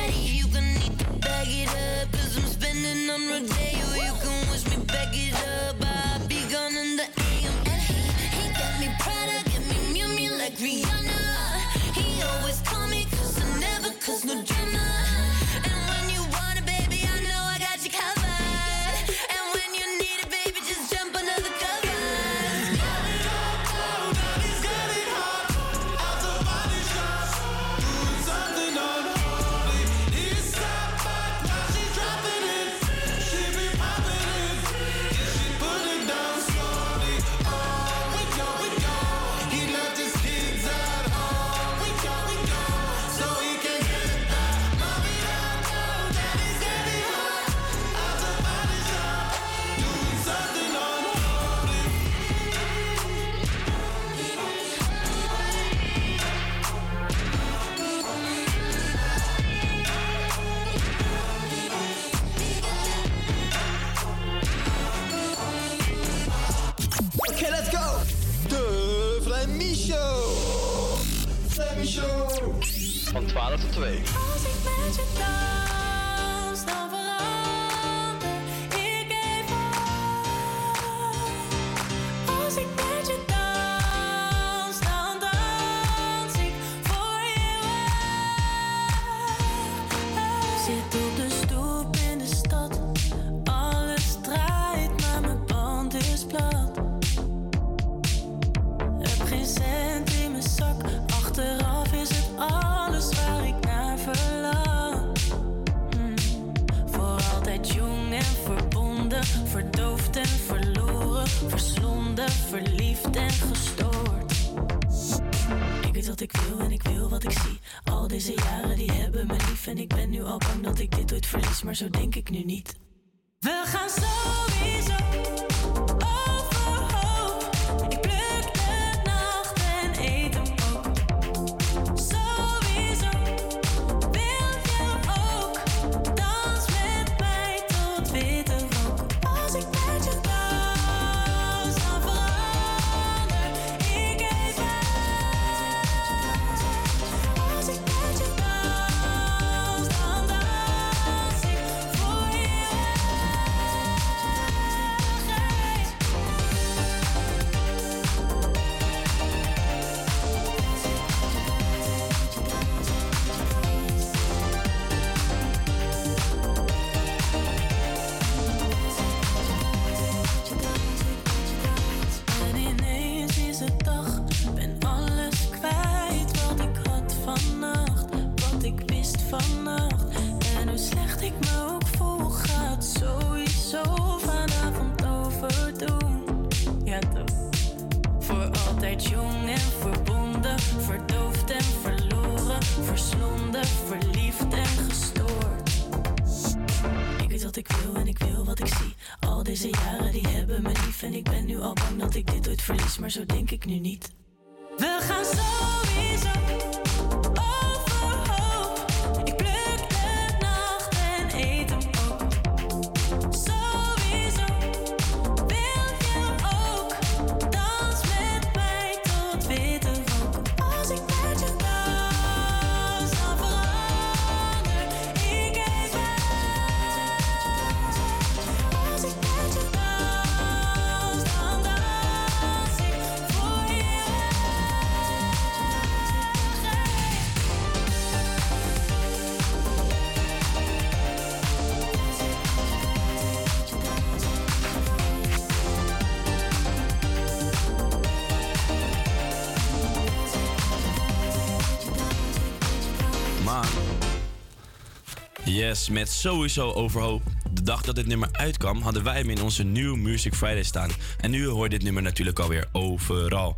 Met sowieso overhoop. De dag dat dit nummer uitkwam, hadden wij hem in onze New Music Friday staan. En nu hoor je dit nummer natuurlijk alweer overal.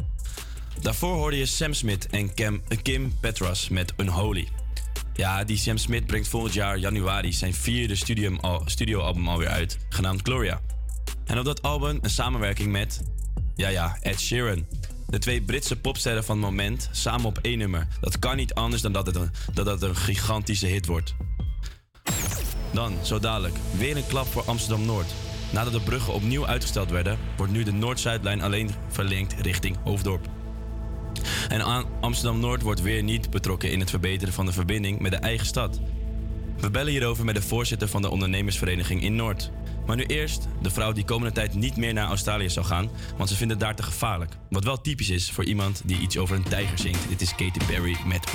Daarvoor hoorde je Sam Smith en Cam, eh, Kim Petras met Unholy. Ja, die Sam Smith brengt volgend jaar januari zijn vierde studioalbum alweer uit, genaamd Gloria. En op dat album een samenwerking met, ja ja, Ed Sheeran. De twee Britse popsterren van het moment samen op één nummer. Dat kan niet anders dan dat het een, dat het een gigantische hit wordt. Dan, zo dadelijk, weer een klap voor Amsterdam-Noord. Nadat de bruggen opnieuw uitgesteld werden, wordt nu de Noord-Zuidlijn alleen verlengd richting Hoofddorp. En aan Amsterdam-Noord wordt weer niet betrokken in het verbeteren van de verbinding met de eigen stad. We bellen hierover met de voorzitter van de ondernemersvereniging in Noord. Maar nu eerst de vrouw die komende tijd niet meer naar Australië zal gaan, want ze vindt het daar te gevaarlijk. Wat wel typisch is voor iemand die iets over een tijger zingt. Dit is Katy Perry met.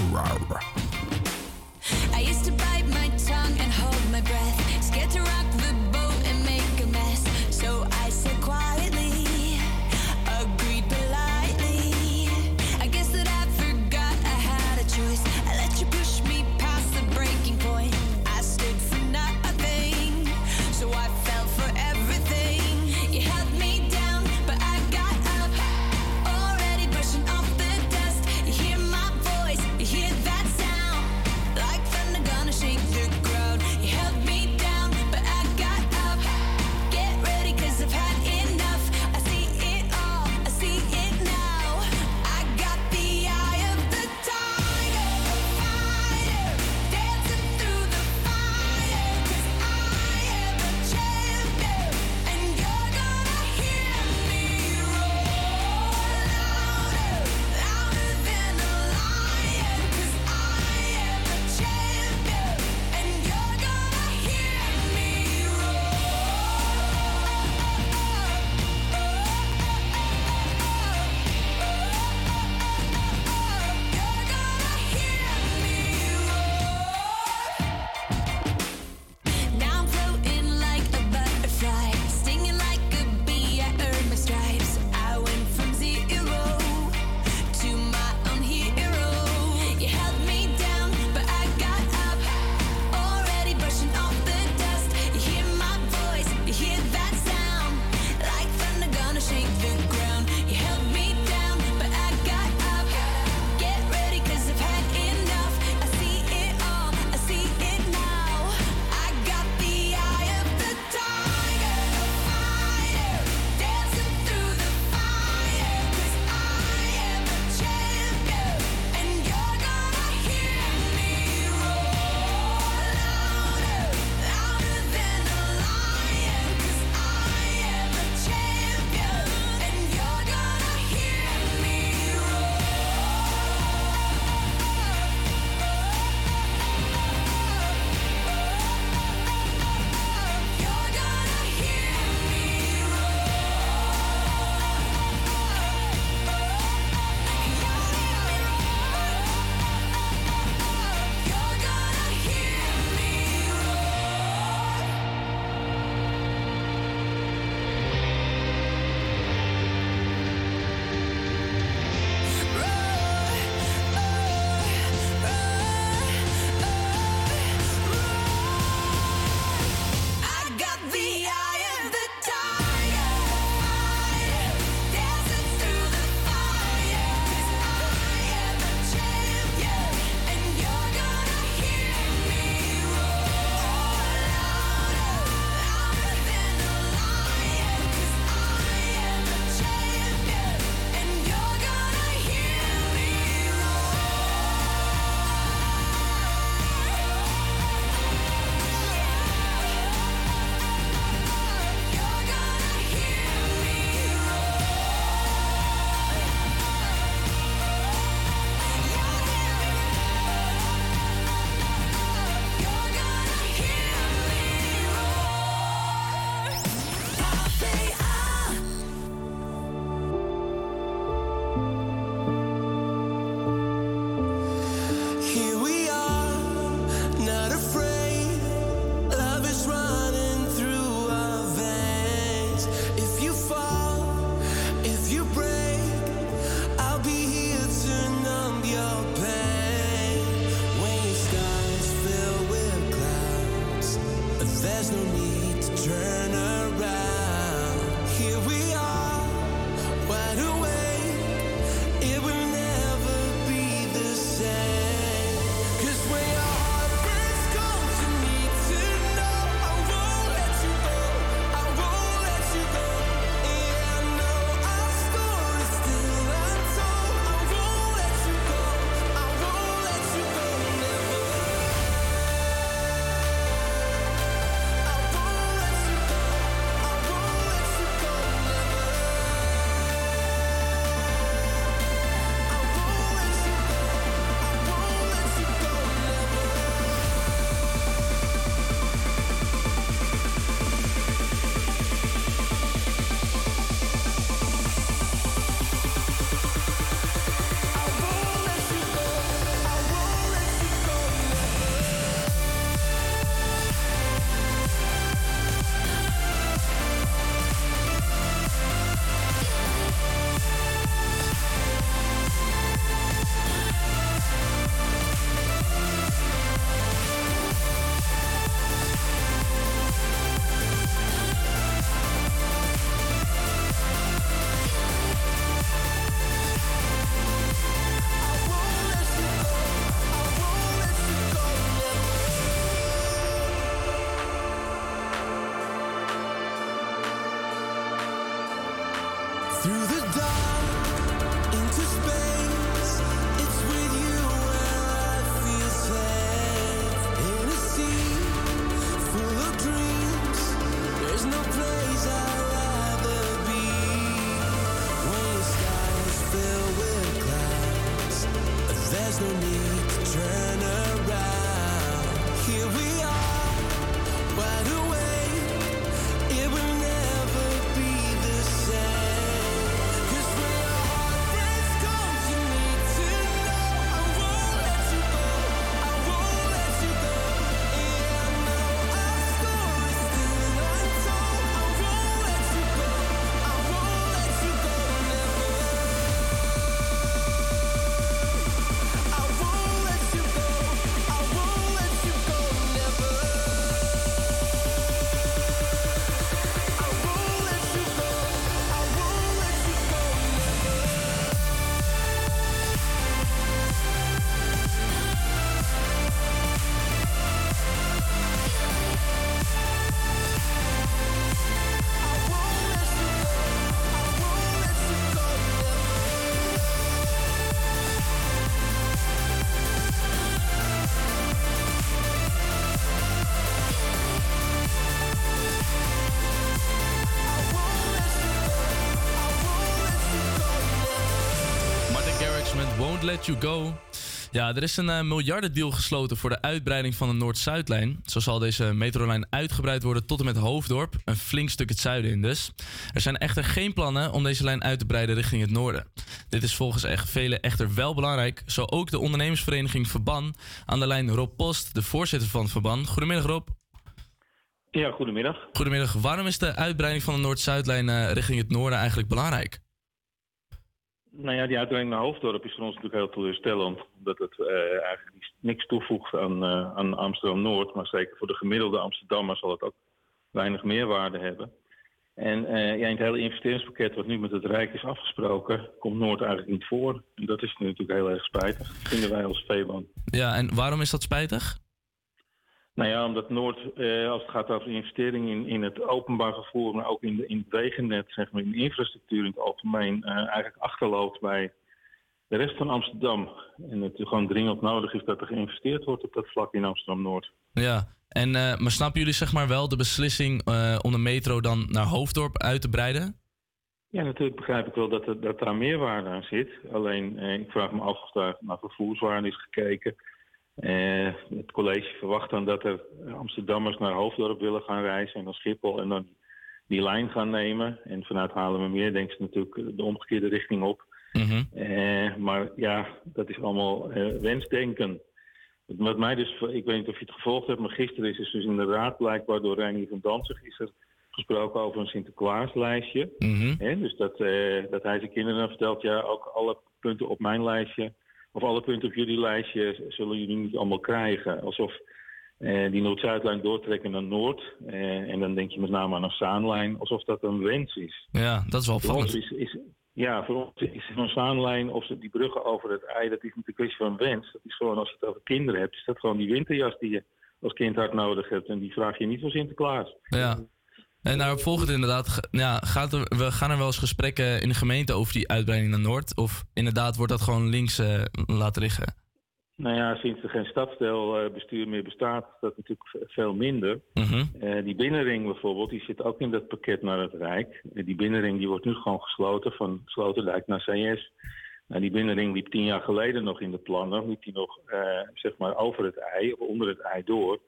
Let You Go. Ja, er is een eh, miljardendeal gesloten voor de uitbreiding van de Noord-Zuidlijn. Zo zal deze metrolijn uitgebreid worden tot en met Hoofddorp. Een flink stuk het zuiden in dus. Er zijn echter geen plannen om deze lijn uit te breiden richting het noorden. Dit is volgens echt velen echter wel belangrijk. Zo ook de ondernemersvereniging Verban. Aan de lijn Rob Post, de voorzitter van Verban. Goedemiddag Rob. Ja, goedemiddag. Goedemiddag. Waarom is de uitbreiding van de Noord-Zuidlijn eh, richting het noorden eigenlijk belangrijk? Nou ja, die uitbreiding naar Hoofddorp is voor ons natuurlijk heel teleurstellend. Omdat het eh, eigenlijk niks toevoegt aan, eh, aan Amsterdam-Noord. Maar zeker voor de gemiddelde Amsterdammer zal het ook weinig meerwaarde hebben. En eh, ja, in het hele investeringspakket wat nu met het Rijk is afgesproken, komt Noord eigenlijk niet voor. En dat is natuurlijk heel erg spijtig, vinden wij als Veeban. Ja, en waarom is dat spijtig? Nou ja, omdat Noord, eh, als het gaat over investeringen in, in het openbaar vervoer, maar ook in, de, in het wegennet, zeg maar, in de infrastructuur in het algemeen, eh, eigenlijk achterloopt bij de rest van Amsterdam. En het gewoon dringend nodig is dat er geïnvesteerd wordt op dat vlak in Amsterdam-Noord. Ja, en, eh, maar snappen jullie zeg maar wel de beslissing eh, om de metro dan naar Hoofddorp uit te breiden? Ja, natuurlijk begrijp ik wel dat, er, dat daar meerwaarde aan zit. Alleen, eh, ik vraag me af of daar naar vervoerswaarde is gekeken. Eh, het college verwacht dan dat er Amsterdammers naar Hoofddorp willen gaan reizen en dan Schiphol en dan die lijn gaan nemen. En vanuit Haarlemmermeer denken ze natuurlijk de omgekeerde richting op. Eh, maar ja, dat is allemaal eh, wensdenken. Wat mij dus, ik weet niet of je het gevolgd hebt, maar gisteren is er dus in de raad blijkbaar door Reinier van Danzig is er gesproken over een Sinterklaaslijstje. Hè, dus dat, dat hij zijn kinderen dan vertelt, ja, ook alle punten op mijn lijstje, of alle punten op jullie lijstje zullen jullie niet allemaal krijgen. Alsof eh, die Noord-Zuidlijn doortrekken naar Noord. eh, en dan denk je met name aan een Zaanlijn, alsof dat een wens is. Ja, dat is wel opvallend. is, is, ja, voor ons is zo'n Zaanlijn of die bruggen over het ei, dat is niet een kwestie van wens. Dat is gewoon, als je het over kinderen hebt, is dat gewoon die winterjas die je als kind hard nodig hebt. En die vraag je niet voor Sinterklaas. Ja. En daarop volgend inderdaad, ja, gaat er, we gaan er wel eens gesprekken in de gemeente over die uitbreiding naar Noord? Of inderdaad wordt dat gewoon links eh, laten liggen? Nou ja, sinds er geen stadsdeelbestuur meer bestaat, is dat natuurlijk ve- veel minder. Eh, die binnenring bijvoorbeeld, die zit ook in dat pakket naar het Rijk. Eh, die binnenring die wordt nu gewoon gesloten, van Sloterdijk naar CS. Nou, die binnenring liep tien jaar geleden nog in de plannen. Liep die nog eh, zeg maar over het ei, of onder het ei door,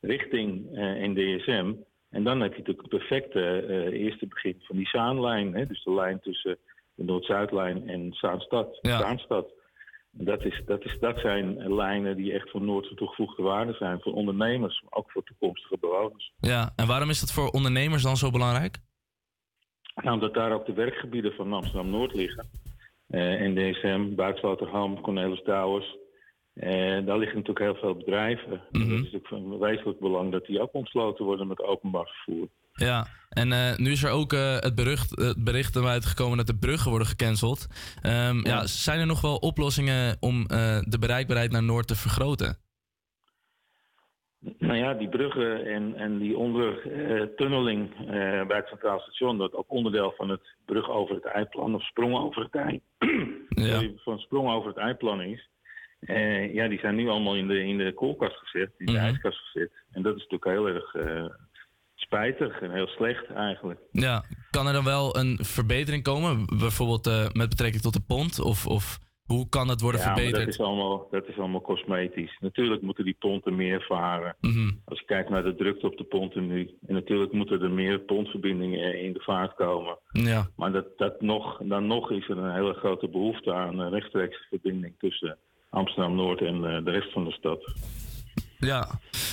richting eh NDSM. En dan heb je natuurlijk het perfecte eh, eerste begin van die Zaanlijn. Hè? Dus de lijn tussen de Noord-Zuidlijn en Zaanstad. Zaanstad. Dat, is, dat, is, dat zijn lijnen die echt voor Noord toegevoegde waarde zijn. Voor ondernemers, maar ook voor toekomstige bewoners. Ja, en waarom is dat voor ondernemers dan zo belangrijk? Nou, omdat daar ook de werkgebieden van Amsterdam-Noord liggen. Eh NDSM, Buitsloterham, Cornelis Douwers. Eh, daar liggen natuurlijk heel veel bedrijven. En Dat is natuurlijk van wezenlijk belang dat die ook ontsloten worden met openbaar vervoer. Ja, en eh, nu is er ook eh, het, bericht, het bericht buiten gekomen dat de bruggen worden gecanceld. Ehm, ja. zijn er nog wel oplossingen om eh, de bereikbaarheid naar Noord te vergroten? Nou ja, die bruggen en, en die ondertunneling bij het Centraal Station, dat ook onderdeel van het brug over het eiplan of sprong over het sorry, van sprong over het eiplan is. Eh, ja, die zijn nu allemaal in de, in de koelkast gezet, in de ijskast gezet. En dat is natuurlijk heel erg eh, spijtig en heel slecht eigenlijk. Ja, kan er dan wel een verbetering komen? Bijvoorbeeld eh, met betrekking tot de pont? Of, of hoe kan het worden ja, verbeterd? dat is, allemaal, dat is allemaal cosmetisch. Natuurlijk moeten die ponten meer varen. Mhm. Als je kijkt naar de drukte op de ponten nu. En natuurlijk moeten er meer pontverbindingen in de vaart komen. Ja. Maar dat, dat nog, dan nog is er een hele grote behoefte aan een rechtstreekse verbinding tussen Amsterdam-Noord en eh, de rest van de stad. Ja.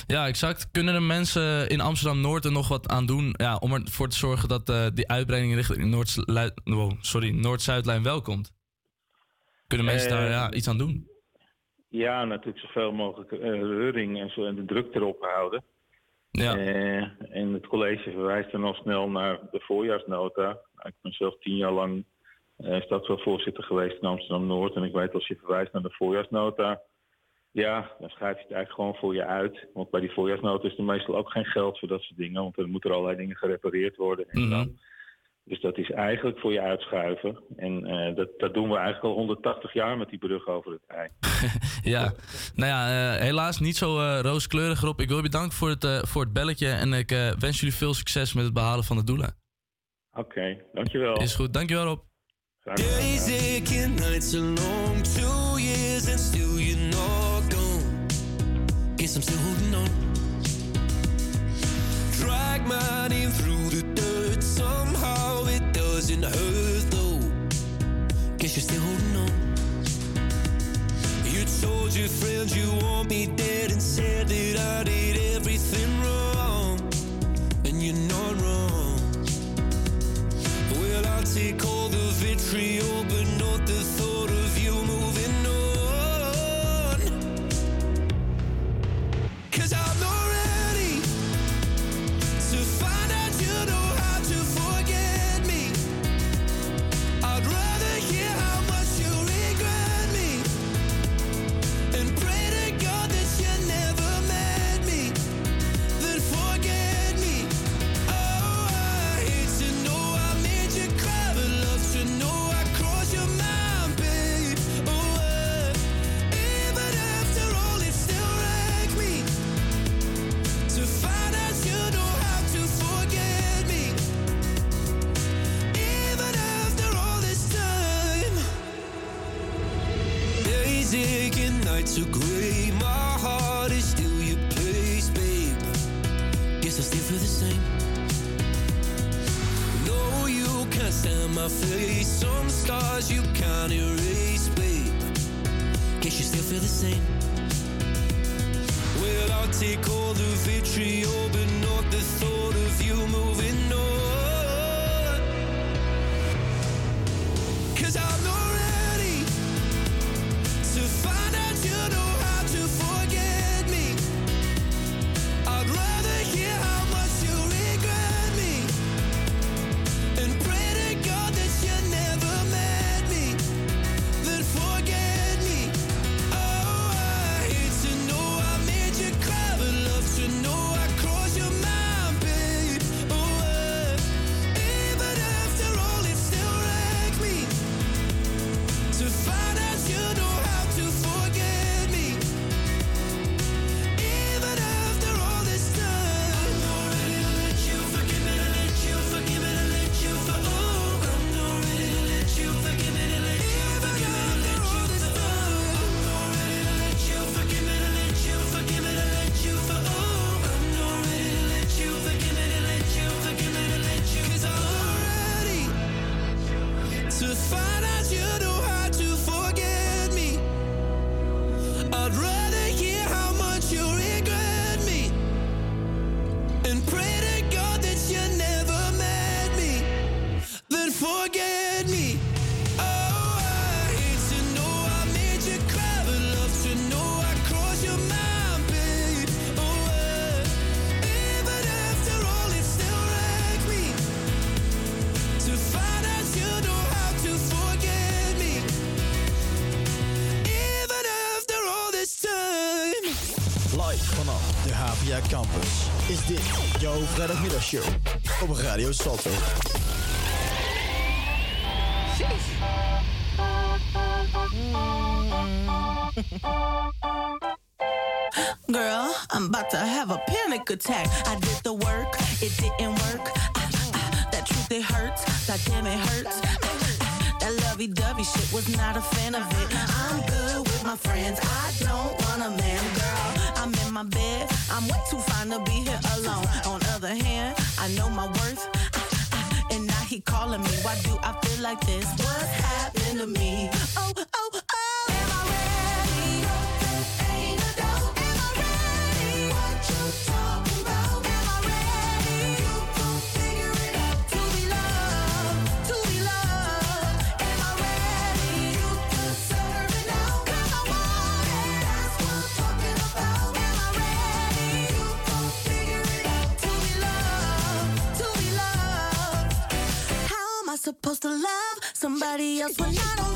ja, exact. Kunnen de mensen in Amsterdam-Noord er nog wat aan doen ja, om ervoor te zorgen dat eh, die uitbreiding richting Noord- wow, sorry, Noord-Zuidlijn wel komt? Kunnen mensen Eh, daar ja, iets aan doen? Ja, natuurlijk zoveel mogelijk eh, reuring en, zo, en de druk erop houden. Ja. Eh, en het college verwijst dan al snel naar de voorjaarsnota. Ik ben zelf tien jaar lang eh stadsvoorzitter geweest in Amsterdam-Noord. En ik weet als je verwijst naar de voorjaarsnota... ja, dan schrijf je het eigenlijk gewoon voor je uit. Want bij die voorjaarsnota is er meestal ook geen geld voor dat soort dingen. Want er moeten er allerlei dingen gerepareerd worden. En dan. Dus dat is eigenlijk voor je uitschuiven. En eh, dat, dat doen we eigenlijk al 180 jaar met die brug over het ei. Ja, nou ja, eh, helaas niet zo eh, rooskleurig Rob. Ik wil je bedanken voor het, voor het belletje en ik wens jullie veel succes met het behalen van de doelen. Oké, dankjewel. Is goed, dankjewel Rob. Days aching, nights are long, two years and still you're not gone. Guess I'm still holding on. Drag my name through the dirt, somehow it doesn't hurt though. Guess you're still holding on. You told your friends you want me dead and said that I did everything wrong. And you're not wrong. Well, I'll take all the vitriol, but Guess I still feel the same. No, you can't stand my face. Some scars you can't erase, babe. Guess you still feel the same. Well, I'll take all the vitriol, but not the thought of you moving Salto. Girl, I'm about to have a panic attack. I did the work, it didn't work. Ah, ah, that truth, it hurts. That damn, it hurts. That lovey dovey shit was not a fan of it. I'm good with my friends. I don't want a man, girl. I'm in my bed. I'm way too fine to be here alone. On other hand, I know my worth. And now he calling me. Why do I feel like this? What's happened to me? Oh, supposed to love somebody else when I don't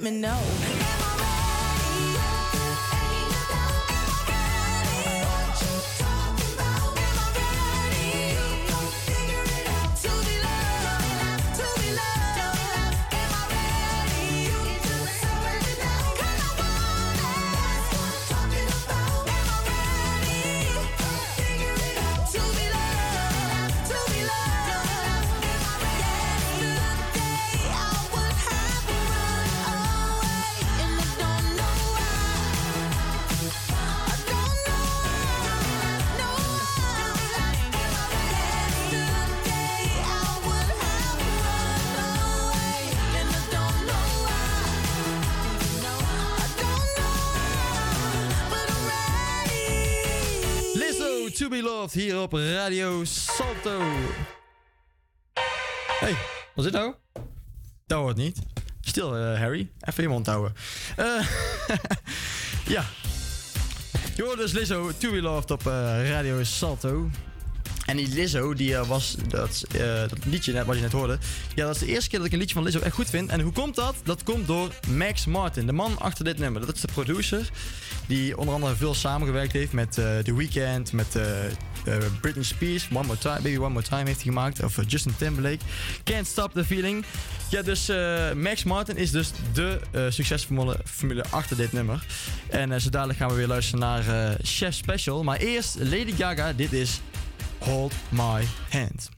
let me know. hier op Radio Salto. Hey, wat is dit nou? Dat hoort niet. Stil, eh, Harry. Even je mond houden. Eh, ja. Je hoort dus Lizzo, To Be Loved op eh, Radio Salto. En die Lizzo, die was dat, dat liedje net, wat je net hoorde. Ja, dat is de eerste keer dat ik een liedje van Lizzo echt goed vind. En hoe komt dat? Dat komt door Max Martin, de man achter dit nummer. Dat is de producer die onder andere veel samengewerkt heeft met The Weeknd, met Britney Spears. One More Time, Baby One More Time heeft hij gemaakt. Of eh, Justin Timberlake. Can't Stop the Feeling. Ja, dus eh, Max Martin is dus de eh, succesformule formule achter dit nummer. En eh, zo dadelijk gaan we weer luisteren naar eh, Chef Special. Maar eerst Lady Gaga. Dit is Hold My Hand.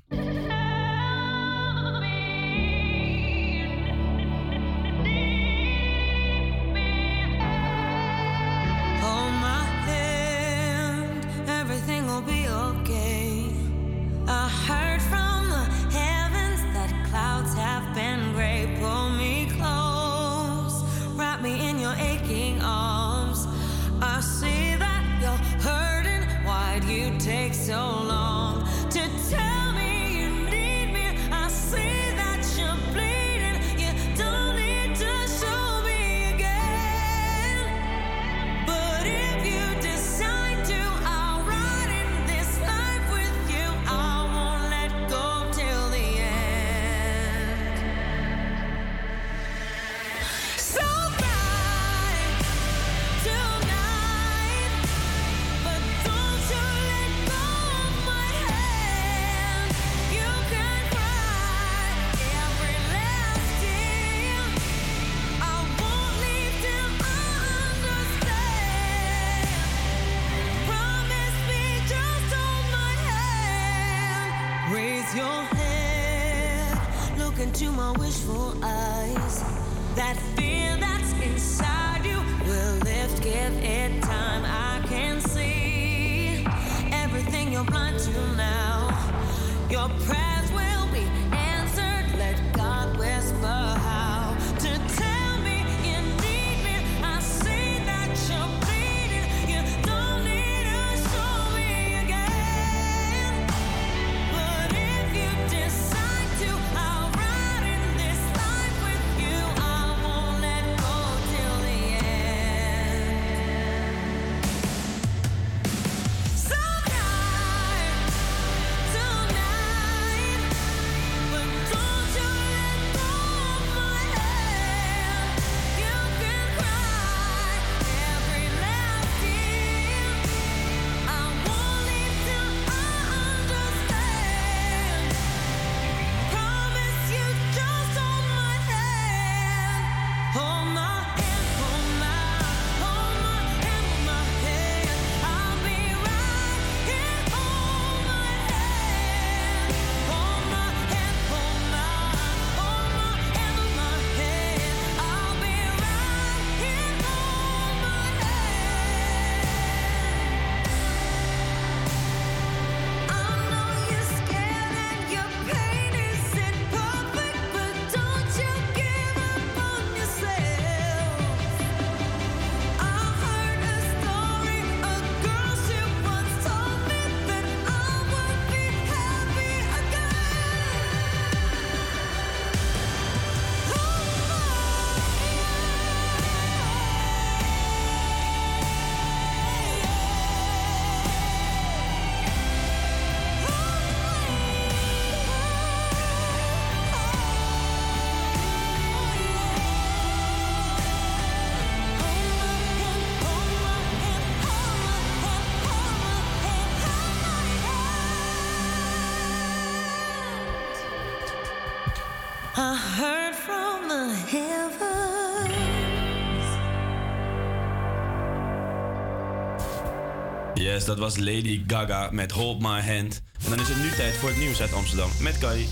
Dat was Lady Gaga met Hold My Hand. En dan is het nu tijd voor het nieuws uit Amsterdam met Kai.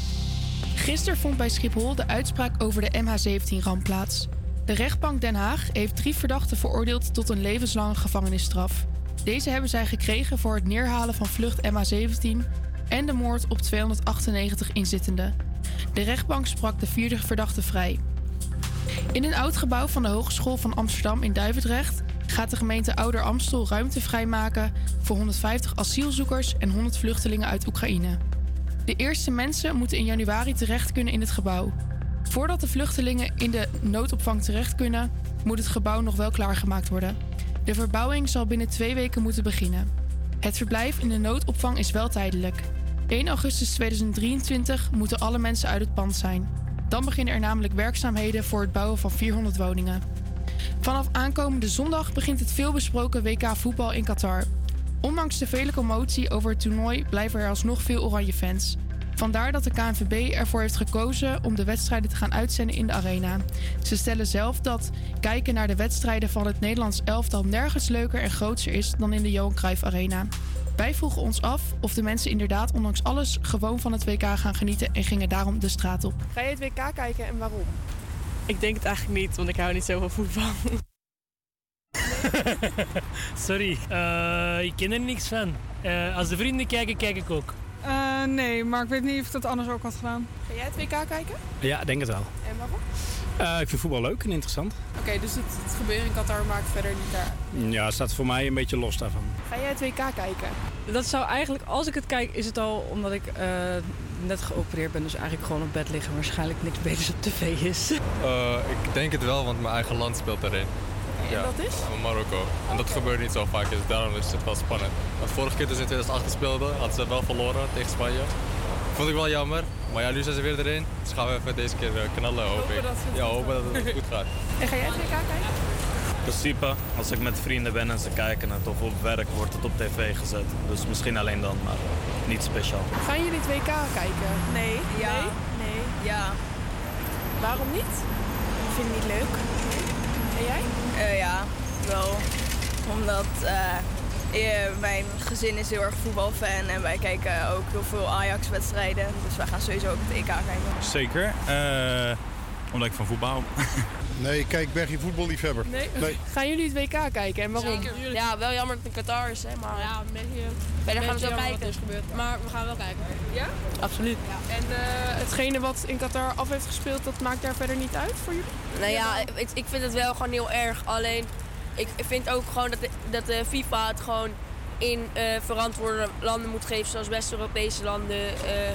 Gisteren vond bij Schiphol de uitspraak over de MH17-ramp plaats. De rechtbank Den Haag heeft drie verdachten veroordeeld tot een levenslange gevangenisstraf. Deze hebben zij gekregen voor het neerhalen van vlucht MH17 en de moord op 298 inzittenden. De rechtbank sprak de vierde verdachte vrij. In een oud gebouw van de Hogeschool van Amsterdam in Duivendrecht gaat de gemeente Ouder Amstel ruimte vrijmaken voor 150 asielzoekers en 100 vluchtelingen uit Oekraïne. De eerste mensen moeten in januari terecht kunnen in het gebouw. Voordat de vluchtelingen in de noodopvang terecht kunnen, moet het gebouw nog wel klaargemaakt worden. De verbouwing zal binnen twee weken moeten beginnen. Het verblijf in de noodopvang is wel tijdelijk. 1 augustus 2023 moeten alle mensen uit het pand zijn. Dan beginnen er namelijk werkzaamheden voor het bouwen van 400 woningen. Vanaf aankomende zondag begint het veelbesproken WK voetbal in Qatar. Ondanks de vele commotie over het toernooi blijven er alsnog veel oranje fans. Vandaar dat de KNVB ervoor heeft gekozen om de wedstrijden te gaan uitzenden in de arena. Ze stellen zelf dat kijken naar de wedstrijden van het Nederlands elftal nergens leuker en grootser is dan in de Johan Cruijff Arena. Wij vroegen ons af of de mensen inderdaad ondanks alles gewoon van het WK gaan genieten en gingen daarom de straat op. Ga je het WK kijken en waarom? Ik denk het eigenlijk niet, want ik hou niet zo van voetbal. Sorry, eh, ik ken er niks van. Eh, als de vrienden kijken, kijk ik ook. Eh, nee, maar ik weet niet of ik dat anders ook had gedaan. Ga jij het WK kijken? Ja, denk het wel. En waarom? Eh, ik vind voetbal leuk en interessant. Oké, dus het, het gebeuren in Qatar maakt verder niet daar. Ja, staat voor mij een beetje los daarvan. Ga jij het WK kijken? Dat zou eigenlijk, als ik het kijk, is het al omdat ik eh, net geopereerd ben. Dus eigenlijk gewoon op bed liggen. Waarschijnlijk niks beters op tv is. Eh, ik denk het wel, want mijn eigen land speelt daarin. En dat is? Marokko. En dat gebeurt niet zo vaak, dus daarom is het wel spannend. Want vorige keer toen ze in 2018 speelden, hadden ze wel verloren tegen Spanje. Vond ik wel jammer, maar ja, nu zijn ze weer erin. Dus gaan we even deze keer eh, knallen, hoop ik. ja, hopen dat het goed gaat. En ga jij het WK kijken? In principe, als ik met vrienden ben en ze kijken het of op werk, wordt het op tv gezet. Dus misschien alleen dan, maar niet speciaal. Gaan jullie het WK kijken? Nee. Ja. Nee? Nee. Ja. Waarom niet? Ik vind het niet leuk. En jij? Eh, ja, wel. Omdat, eh, eh, mijn gezin is heel erg voetbalfan en wij kijken ook heel veel Ajax-wedstrijden. Dus wij gaan sowieso ook het EK kijken. Zeker, eh, omdat ik van voetbal. Nee, kijk, ben geen voetballiefhebber. Nee. Gaan jullie het WK kijken en waarom? Ja, wel jammer dat het in Qatar is, hè, maar ja, een beetje, verder gaan we het wel kijken. Maar we gaan wel kijken. Ja? Absoluut. En eh, hetgene wat in Qatar af heeft gespeeld, dat maakt daar verder niet uit voor jullie? Nou ja, ik, ik vind het wel gewoon heel erg. Alleen, ik vind ook gewoon dat de, dat de FIFA het gewoon in eh, verantwoorde landen moet geven, zoals West-Europese landen. eh,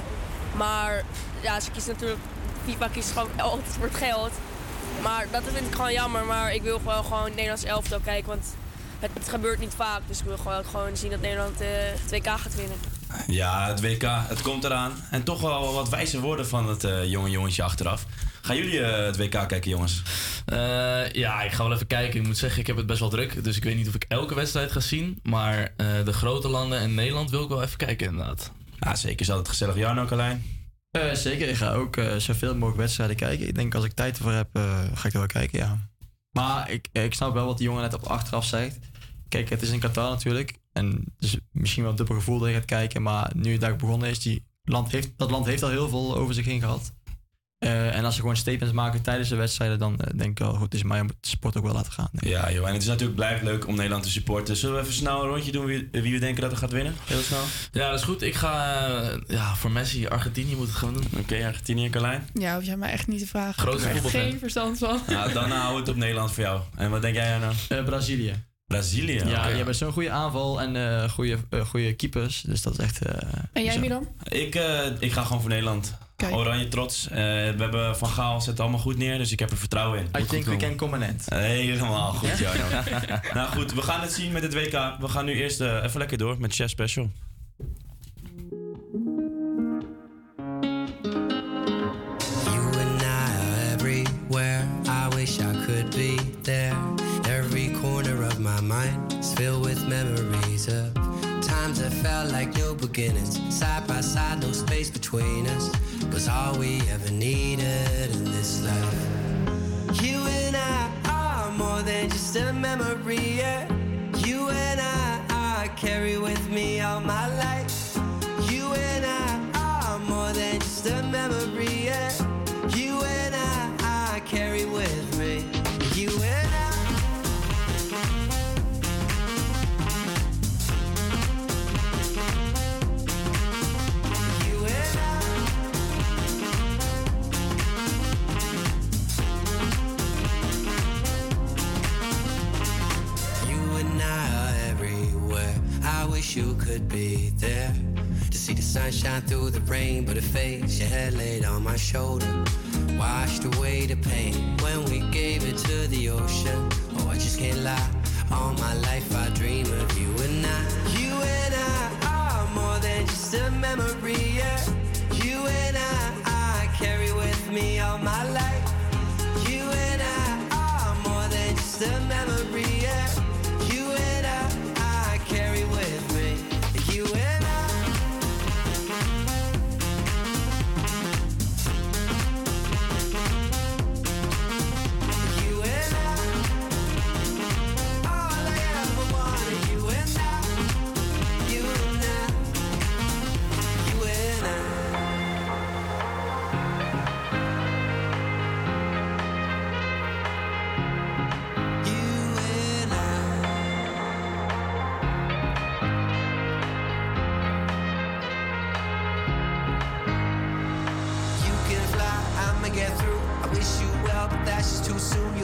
maar ja, ze kiezen natuurlijk, FIFA kiest gewoon altijd voor het geld. Maar dat vind ik gewoon jammer. Maar ik wil gewoon, gewoon het Nederlands elftal kijken, want het, het gebeurt niet vaak. Dus ik wil gewoon, gewoon zien dat Nederland eh, het WK gaat winnen. Ja, het WK, het komt eraan. En toch wel wat wijze woorden van het eh, jonge jongetje achteraf. Gaan jullie eh, het WK kijken, jongens? Eh, ja, ik ga wel even kijken. Ik moet zeggen, ik heb het best wel druk. Dus ik weet niet of ik elke wedstrijd ga zien. Maar eh, de grote landen en Nederland wil ik wel even kijken, inderdaad. Ja, zeker. Is altijd gezellig. Jou nou, Carlijn? Eh, zeker, ik ga ook eh, zoveel mogelijk wedstrijden kijken. Ik denk als ik tijd ervoor heb, eh, ga ik er wel kijken, ja. Maar ik, ik snap wel wat die jongen net op achteraf zegt. Kijk, het is in Qatar natuurlijk. En dus misschien wel een dubbel gevoel dat je gaat kijken. Maar nu het daar begonnen is, die land heeft, dat land heeft al heel veel over zich heen gehad. Eh, en als ze gewoon statements maken tijdens de wedstrijden, dan eh, denk ik wel, goed, het is mij om het sport ook wel laten gaan. Ja, joh. En het is natuurlijk blijft leuk om Nederland te supporten. Zullen we even snel een rondje doen wie, wie we denken dat er gaat winnen? Heel snel. Ja, dat is goed. Ik ga eh, ja, voor Messi, Argentinië moet het gewoon doen. Oké, Argentinië en Carlijn. Ja, hoef jij mij echt niet te vragen. Grote ik heb geen verstand van. Nou, dan hou het op Nederland voor jou. En wat denk jij nou? Brazilië. Brazilië? Ja, die hebben zo'n goede aanval en eh goede, goede keepers. Dus dat is echt... eh, En jij. Milan? Ik, eh, ik ga gewoon voor Nederland. Kijk. Oranje trots. Eh, we hebben Van Gaal zet het allemaal goed neer, dus ik heb er vertrouwen in. I think we komen. can comment. Helemaal goed, Jarno. nou goed, we gaan het zien met het WK. We gaan nu eerst eh, even lekker door met Chef Special. You and I are everywhere. I wish I could be there. Every corner of my mind is filled with memories of times that felt like new beginnings. Side by side, no space between us was all we ever needed in this life. You and I are more than just a memory. Yeah. You and I, I carry with me all my life. You could be there to see the sunshine through the rain, but it fades. Your head laid on my shoulder, washed away the pain when we gave it to the ocean. Oh, I just can't lie. All my life I dream of you and I. You and I are more than just a memory. Yeah. You and I, I carry with me all my life. You and I are more than just a memory.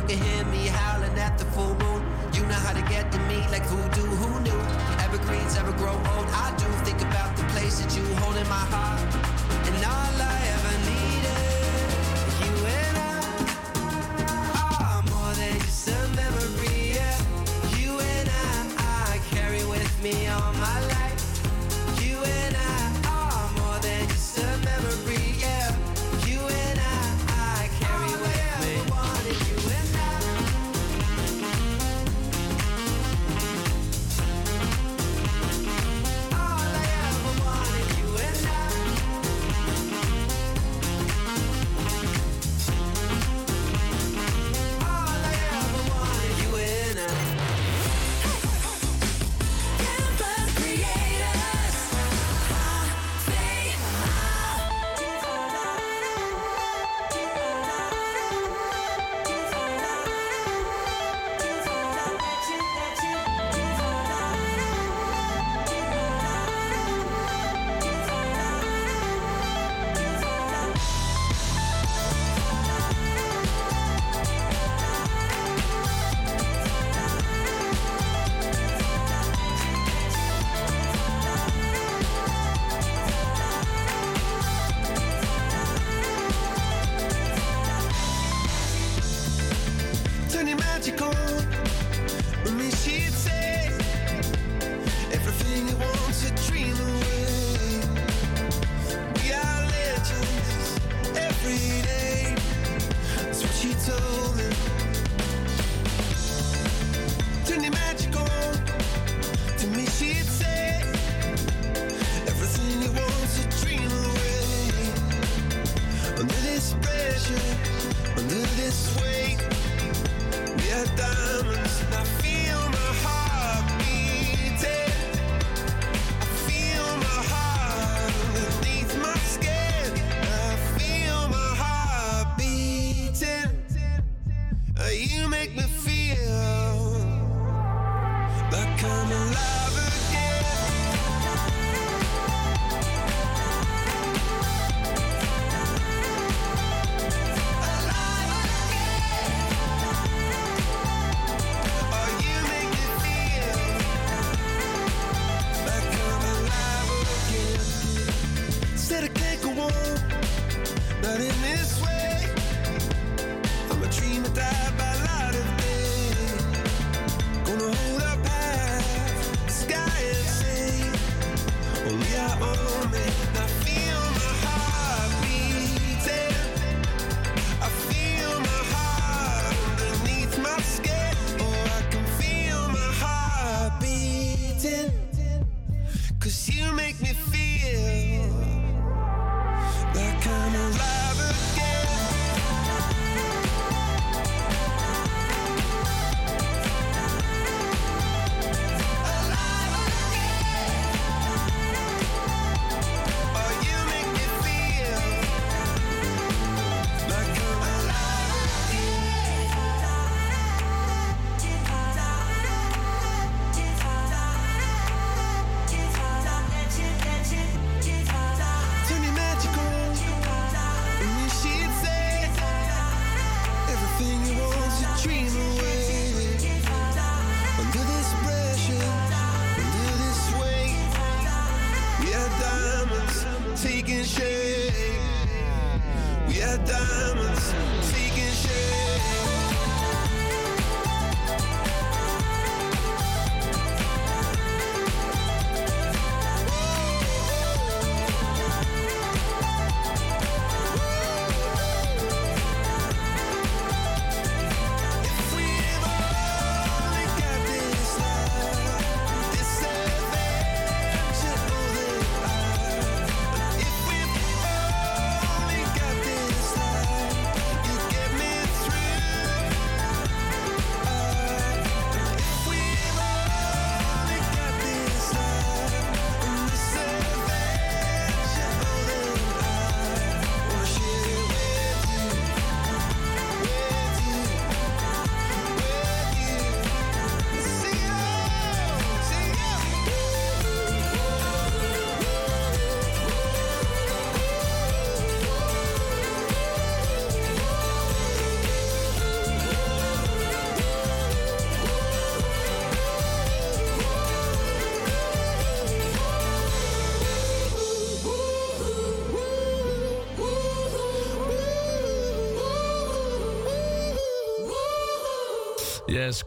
Can hear me howling at the full moon. You know how to get to me like voodoo. Who knew? Evergreens ever grow old. I do think about the place that you hold in my heart, and all I ever needed. You and I are more than just a memory. Yeah. You and I, I carry with me all my life.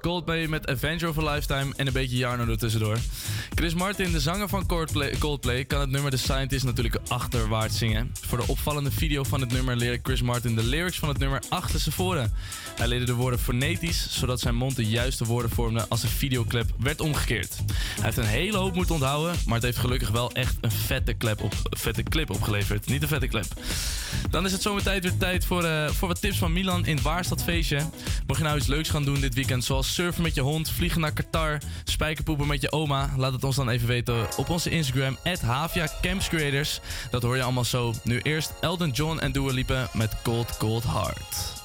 Coldplay met Avenger of a Lifetime en een beetje Jarno er tussendoor. Chris Martin, de zanger van Coldplay, kan het nummer The Scientist natuurlijk achterwaarts zingen. Voor de opvallende video van het nummer leerde Chris Martin de lyrics van het nummer achterstevoren. Hij leerde de woorden fonetisch, zodat zijn mond de juiste woorden vormde als de videoclip werd omgekeerd. Hij heeft een hele hoop moeten onthouden, maar het heeft gelukkig wel echt een vette, op, vette clip opgeleverd. Niet een vette clip. Dan is het zometeen weer tijd voor, eh, voor wat tips van Milan in het Waarstadfeestje. Mocht je nou iets leuks gaan doen dit weekend, zoals surfen met je hond, vliegen naar Qatar, spijkerpoepen met je oma, laat het ons dan even weten op onze Instagram, Havia. Dat hoor je allemaal zo. Nu eerst Elton John en Dua Lipa met Cold Cold Heart.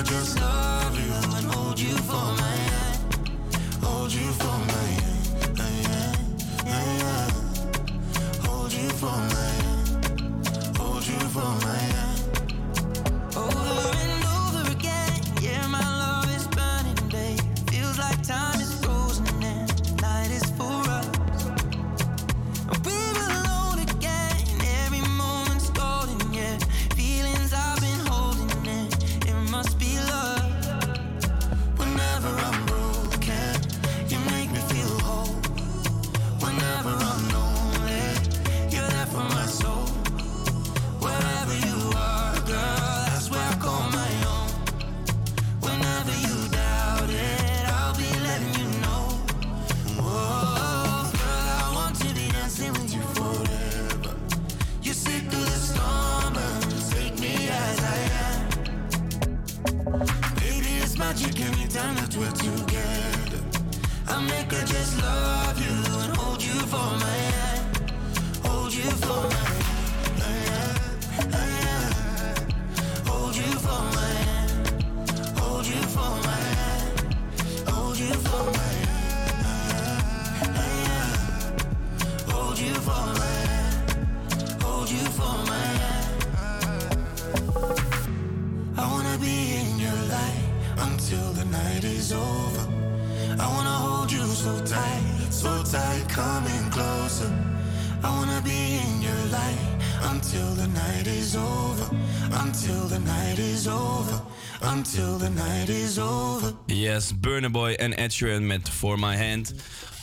I just love you and hold you for my hand. Hold you for my hand. Hold you for my hand. Hold you for my hand. Yes, Burner Boy en Ed Sheeran met For My Hand.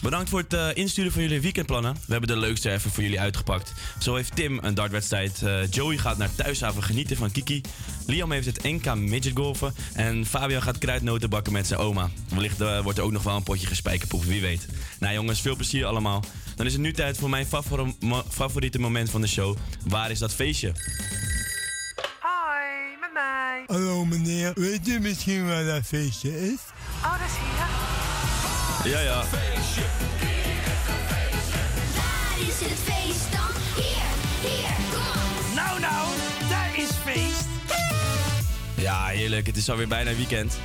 Bedankt voor het eh, insturen van jullie weekendplannen. We hebben de leukste even voor jullie uitgepakt. Zo heeft Tim een dartwedstrijd. eh, Joey gaat naar thuishaven genieten van Kiki. Liam heeft het NK midget golfen. En Fabian gaat kruidnoten bakken met zijn oma. Wellicht eh, wordt er ook nog wel een potje gespijkerpoep, wie weet. Nou jongens, veel plezier allemaal. Dan is het nu tijd voor mijn mo- favoriete moment van de show. Waar is dat feestje? Hoi, met mij. Hallo meneer, weet u misschien waar dat feestje is hier. Ja, ja. Waar is het feest dan? Hier, hier, kom Nou, nou, daar is feest. Ja, heerlijk. Het is alweer bijna weekend.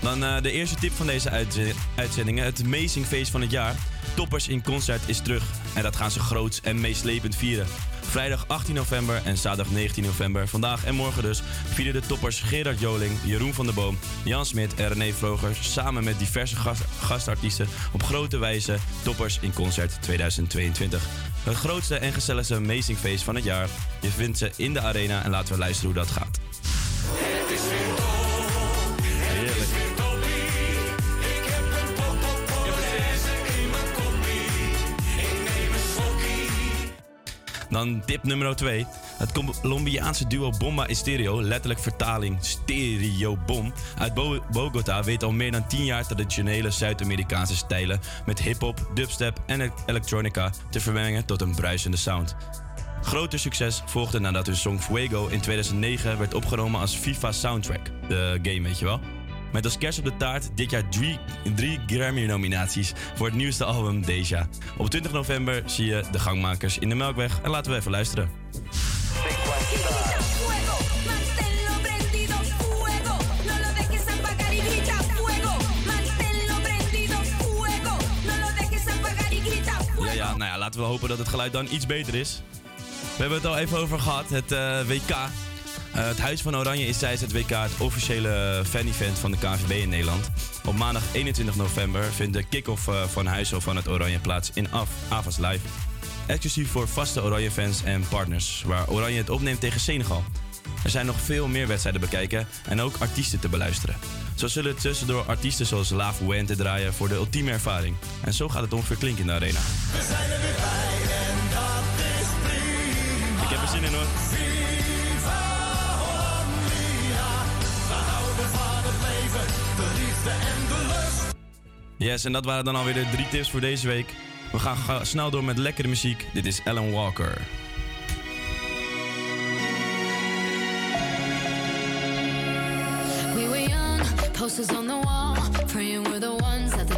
Dan eh, de eerste tip van deze uitze- uitzendingen. Het Amazing Feest van het jaar. Toppers in Concert is terug. En dat gaan ze groots en meeslepend vieren. Vrijdag 18 november en zaterdag 19 november, vandaag en morgen dus, vieren de toppers Gerard Joling, Jeroen van der Boom, Jan Smit en René Vroger samen met diverse gast- gastartiesten op grote wijze Toppers in Concert 2022. Het grootste en gezelligste Amazing Feest van het jaar. Je vindt ze in de arena en laten we luisteren hoe dat gaat. Dan tip nummer 2. Het Colombiaanse duo Bomba Estéreo, letterlijk vertaling Stereo Bom, uit Bo- Bogota weet al meer dan 10 jaar traditionele Zuid-Amerikaanse stijlen met hip-hop, dubstep en e- electronica te vermengen tot een bruisende sound. Groter succes volgde nadat hun song Fuego in 2009 werd opgenomen als FIFA Soundtrack, de game weet je wel. Met als kerst op de taart dit jaar drie, Grammy-nominaties voor het nieuwste album Deja. Op 20 november zie je de gangmakers in de Melkweg en laten we even luisteren. Ja, ja, nou ja, laten we hopen dat het geluid dan iets beter is. We hebben het al even over gehad, het eh, WK. Eh, het Huis van Oranje is tijdens het WK het officiële fan-event van de KNVB in Nederland. Op maandag 21 november vindt de kick-off eh, van Huis van het Oranje plaats in Af, Avas Live. Exclusief voor vaste Oranje-fans en partners, waar Oranje het opneemt tegen Senegal. Er zijn nog veel meer wedstrijden bekijken en ook artiesten te beluisteren. Zo zullen tussendoor artiesten zoals La Fuente draaien voor de ultieme ervaring. En zo gaat het ongeveer klinken in de arena. We zijn er weer bij en dat is prima. Ik heb er zin in hoor. Yes, en dat waren dan alweer de drie tips voor deze week. We gaan ga- snel door met lekkere muziek. Dit is Alan Walker. We posters wall, praying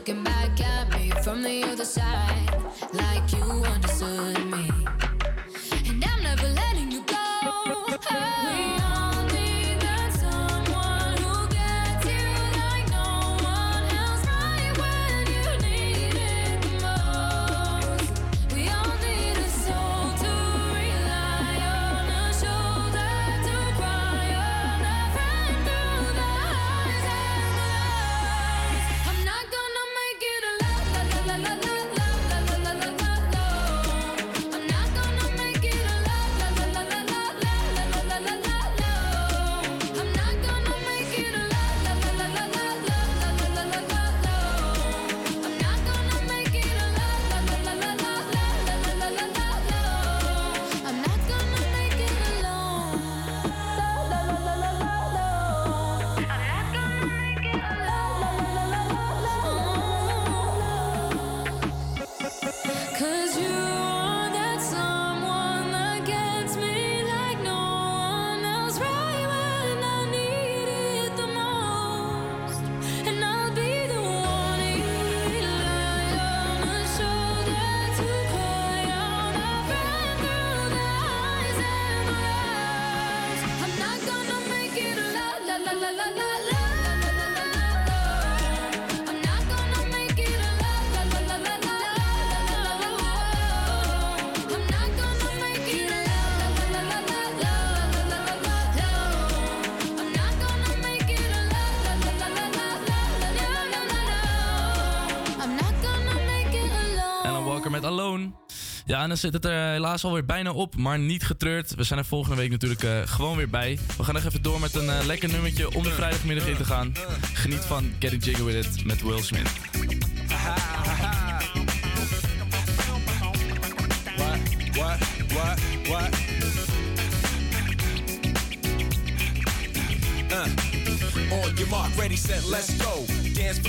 looking back at me from the other side, like you understood me. Ja, en dan zit het er helaas alweer bijna op, maar niet getreurd. We zijn er volgende week natuurlijk eh, gewoon weer bij. We gaan nog even door met een eh, lekker nummertje om de vrijdagmiddag in te gaan. Geniet van Getting Jiggy With It met Will Smith. Uh, mark, ready, set, let's go. Dance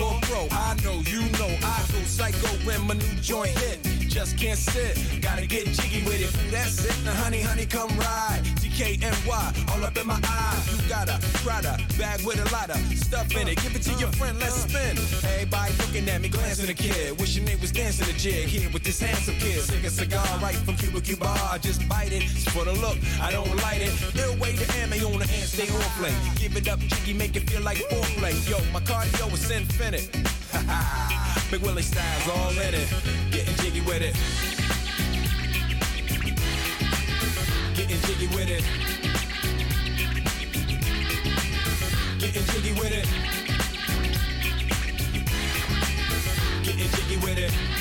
I know, you know, I go psycho when my new joint. Just can't sit, gotta get jiggy with it. That's it, now honey, honey, come ride. DKNY, all up in my eye. You got a Prada bag with a lot of stuff in it. Give it to your friend, let's spin. Everybody looking at me, glancing a kid. Wishing they was dancing a jig here with this handsome kid. Sick a cigar right from Cuba Cuba. I just bite it. It's for the look, I don't light it. Ill way to ammo on the hand, stay on play. Give it up, jiggy, make it feel like foreplay. Yo, my cardio is infinite. Ha ha. Big Willie style's all in it. With it. Getting jiggy with it. Getting jiggy with it. Getting jiggy with it.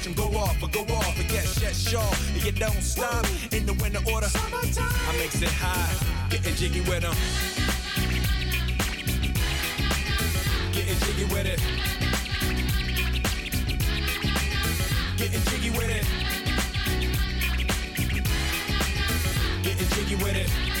them go off, or go off. And get shit sure. You don't stop in the winter order. I makes it high, getting jiggy with them. Getting jiggy with it. Getting jiggy with it. Getting jiggy with it.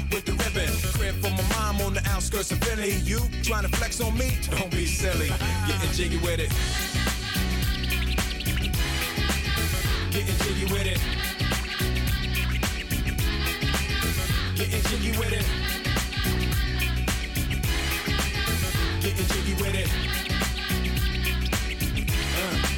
with the ribbon. Crib for my mom on the outskirts of Philly. You trying to flex on me? Don't be silly. Getting jiggy with it. Getting jiggy with it. Getting jiggy with it. Getting jiggy with it. Uh.